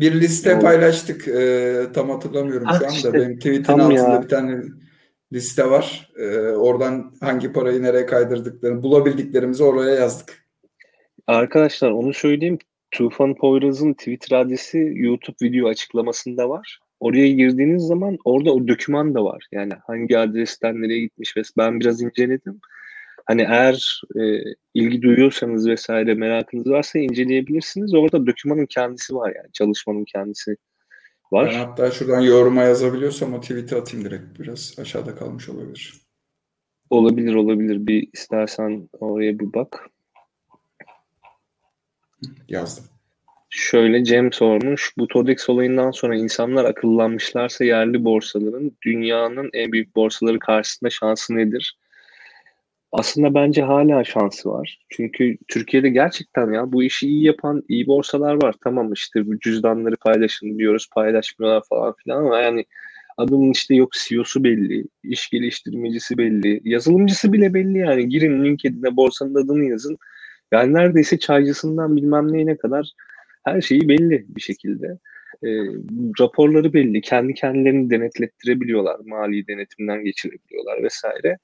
bir liste o... paylaştık. Ee, tam hatırlamıyorum ah, şu anda. Işte, Benim tweet'in altında ya. bir tane liste var. Ee, oradan hangi parayı nereye kaydırdıklarını bulabildiklerimizi oraya yazdık. Arkadaşlar onu söyleyeyim. Tufan Poyraz'ın Twitter adresi YouTube video açıklamasında var. Oraya girdiğiniz zaman orada o doküman da var. Yani hangi adresten nereye gitmiş ve ben biraz inceledim. Hani eğer e, ilgi duyuyorsanız vesaire merakınız varsa inceleyebilirsiniz. Orada dokümanın kendisi var yani çalışmanın kendisi var. Ben hatta şuradan yoruma yazabiliyorsam o tweet'i atayım direkt. Biraz aşağıda kalmış olabilir. Olabilir olabilir. Bir istersen oraya bir bak. Yazdım. Şöyle Cem sormuş. Bu Todex olayından sonra insanlar akıllanmışlarsa yerli borsaların dünyanın en büyük borsaları karşısında şansı nedir? Aslında bence hala şansı var. Çünkü Türkiye'de gerçekten ya bu işi iyi yapan iyi borsalar var. Tamam işte bu cüzdanları paylaşın diyoruz paylaşmıyorlar falan filan ama yani adamın işte yok CEO'su belli, iş geliştirmecisi belli, yazılımcısı bile belli yani. Girin LinkedIn'e borsanın adını yazın. Yani neredeyse çaycısından bilmem neyine kadar her şeyi belli bir şekilde. E, raporları belli. Kendi kendilerini denetlettirebiliyorlar. Mali denetimden geçirebiliyorlar vesaire.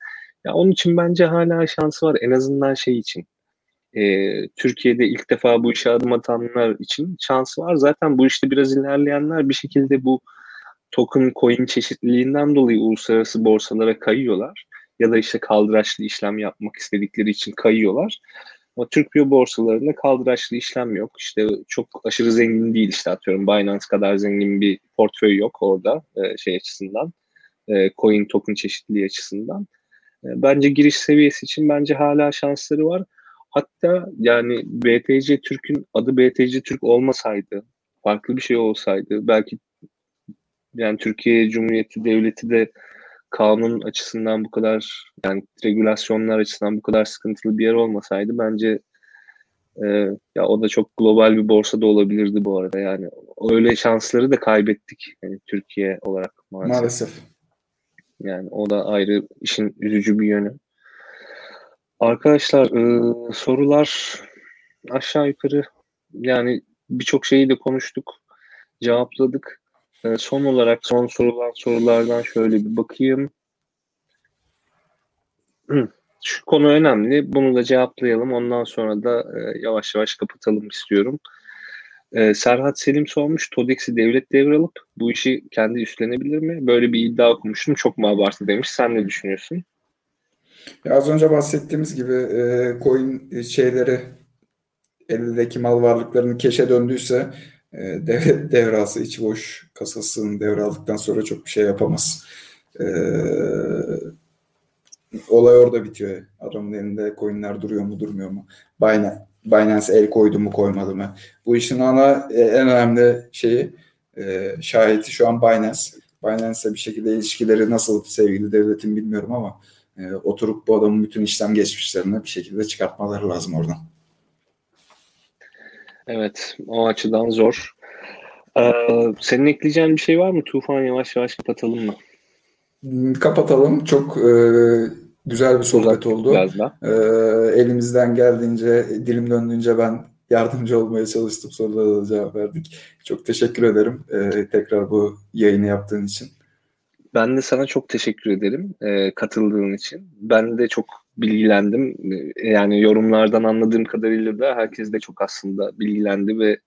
Ya onun için bence hala şansı var. En azından şey için. E, Türkiye'de ilk defa bu işe adım atanlar için şansı var. Zaten bu işte biraz ilerleyenler bir şekilde bu token coin çeşitliliğinden dolayı uluslararası borsalara kayıyorlar. Ya da işte kaldıraçlı işlem yapmak istedikleri için kayıyorlar. Ama Türk biyo borsalarında kaldıraçlı işlem yok. İşte çok aşırı zengin değil işte atıyorum Binance kadar zengin bir portföy yok orada e, şey açısından. E, coin token çeşitliliği açısından. E, bence giriş seviyesi için bence hala şansları var. Hatta yani BTC Türk'ün adı BTC Türk olmasaydı, farklı bir şey olsaydı belki yani Türkiye Cumhuriyeti Devleti de kanun açısından bu kadar yani regülasyonlar açısından bu kadar sıkıntılı bir yer olmasaydı bence e, ya o da çok global bir borsa da olabilirdi bu arada yani öyle şansları da kaybettik yani Türkiye olarak maalesef. maalesef. Yani o da ayrı işin üzücü bir yönü. Arkadaşlar e, sorular aşağı yukarı yani birçok şeyi de konuştuk, cevapladık. E, son olarak son sorulan sorulardan şöyle bir bakayım. [clears throat] Şu konu önemli. Bunu da cevaplayalım. Ondan sonra da e, yavaş yavaş kapatalım istiyorum. E, Serhat Selim sormuş. TODEX'i devlet devralıp bu işi kendi üstlenebilir mi? Böyle bir iddia okumuştum. Çok mu abartı demiş. Sen ne düşünüyorsun? Ya az önce bahsettiğimiz gibi e, coin şeyleri elindeki mal varlıklarını keşe döndüyse devlet devrası içi boş kasasını devraldıktan sonra çok bir şey yapamaz. E, olay orada bitiyor. Adamın elinde coinler duruyor mu durmuyor mu? Binance, Binance el koydu mu koymadı mı? Bu işin ana e, en önemli şeyi e, şahiti şu an Binance. Binance'le bir şekilde ilişkileri nasıl sevgili devletin bilmiyorum ama e, oturup bu adamın bütün işlem geçmişlerini bir şekilde çıkartmaları lazım oradan. Evet, o açıdan zor. Ee, senin ekleyeceğin bir şey var mı? Tufan yavaş yavaş kapatalım mı? Hmm, kapatalım. Çok e, güzel bir sohbet oldu. E, elimizden geldiğince, dilim döndüğünce ben yardımcı olmaya çalıştım. Sorulara da cevap verdik. Çok teşekkür ederim e, tekrar bu yayını yaptığın için. Ben de sana çok teşekkür ederim e, katıldığın için. Ben de çok bilgilendim. E, yani yorumlardan anladığım kadarıyla da herkes de çok aslında bilgilendi ve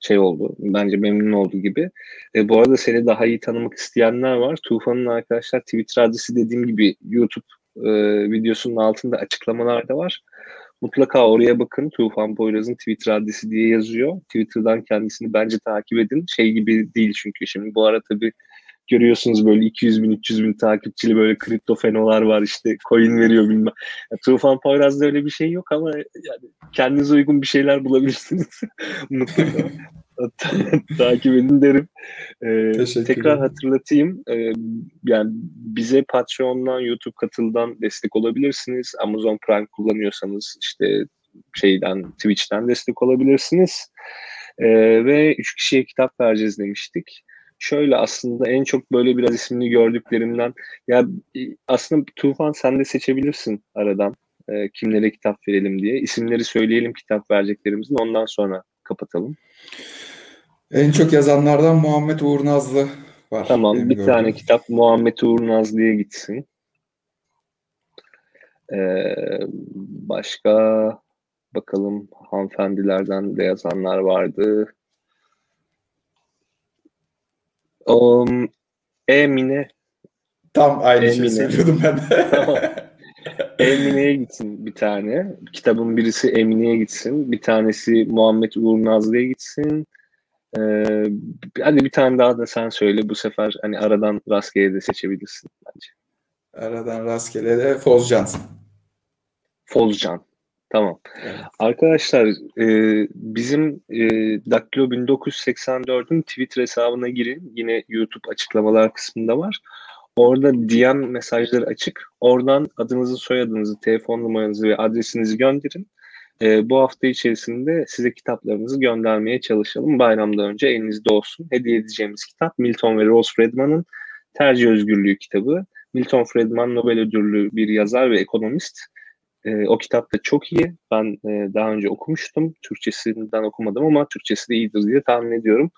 şey oldu. Bence memnun oldu gibi. E, bu arada seni daha iyi tanımak isteyenler var. Tufan'ın arkadaşlar Twitter adresi dediğim gibi YouTube e, videosunun altında açıklamalarda var. Mutlaka oraya bakın. Tufan Poyraz'ın Twitter adresi diye yazıyor. Twitter'dan kendisini bence takip edin. Şey gibi değil çünkü şimdi bu ara tabii görüyorsunuz böyle 200 bin 300 bin takipçili böyle kripto fenolar var işte coin veriyor bilmem. Yani, Tufan Poyraz'da öyle bir şey yok ama yani kendinize uygun bir şeyler bulabilirsiniz. [laughs] Mutlaka. [laughs] takip edin derim. Ee, tekrar hatırlatayım. Ee, yani bize Patreon'dan, YouTube katıldan destek olabilirsiniz. Amazon Prime kullanıyorsanız işte şeyden Twitch'ten destek olabilirsiniz. Ee, ve üç kişiye kitap vereceğiz demiştik şöyle aslında en çok böyle biraz ismini gördüklerimden ya e, aslında Tufan sen de seçebilirsin aradan e, kimlere kitap verelim diye. İsimleri söyleyelim kitap vereceklerimizin ondan sonra kapatalım. En çok yazanlardan Muhammed Uğur Nazlı var. Tamam bir gördüğüm. tane kitap Muhammed Uğur Nazlı'ya gitsin. Ee, başka bakalım hanımefendilerden de yazanlar vardı. Um, Emine. Tam aynı şeyi söylüyordum ben de. [laughs] Emine'ye gitsin bir tane. Kitabın birisi Emine'ye gitsin. Bir tanesi Muhammed Uğur Nazlı'ya gitsin. Ee, hadi bir tane daha da sen söyle. Bu sefer hani aradan rastgele de seçebilirsin bence. Aradan rastgele de Fozcan. Fozcan. Tamam. Evet. Arkadaşlar e, bizim e, Daktilo 1984'ün Twitter hesabına girin. Yine YouTube açıklamalar kısmında var. Orada DM mesajları açık. Oradan adınızı, soyadınızı, telefon numaranızı ve adresinizi gönderin. E, bu hafta içerisinde size kitaplarınızı göndermeye çalışalım. Bayramdan önce elinizde olsun. Hediye edeceğimiz kitap Milton ve Rose Fredman'ın Tercih Özgürlüğü kitabı. Milton Friedman Nobel ödüllü bir yazar ve ekonomist. E, o kitap da çok iyi. Ben e, daha önce okumuştum. Türkçesinden okumadım ama Türkçesi de iyidir diye tahmin ediyorum.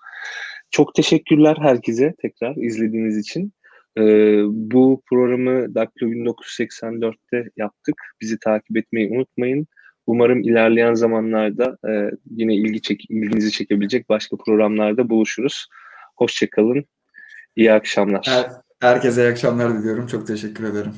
Çok teşekkürler herkese tekrar izlediğiniz için. E, bu programı Daktilo 1984'te yaptık. Bizi takip etmeyi unutmayın. Umarım ilerleyen zamanlarda e, yine ilgi çek ilginizi çekebilecek başka programlarda buluşuruz. Hoşçakalın. İyi akşamlar. Her, herkese iyi akşamlar diliyorum. Çok teşekkür ederim.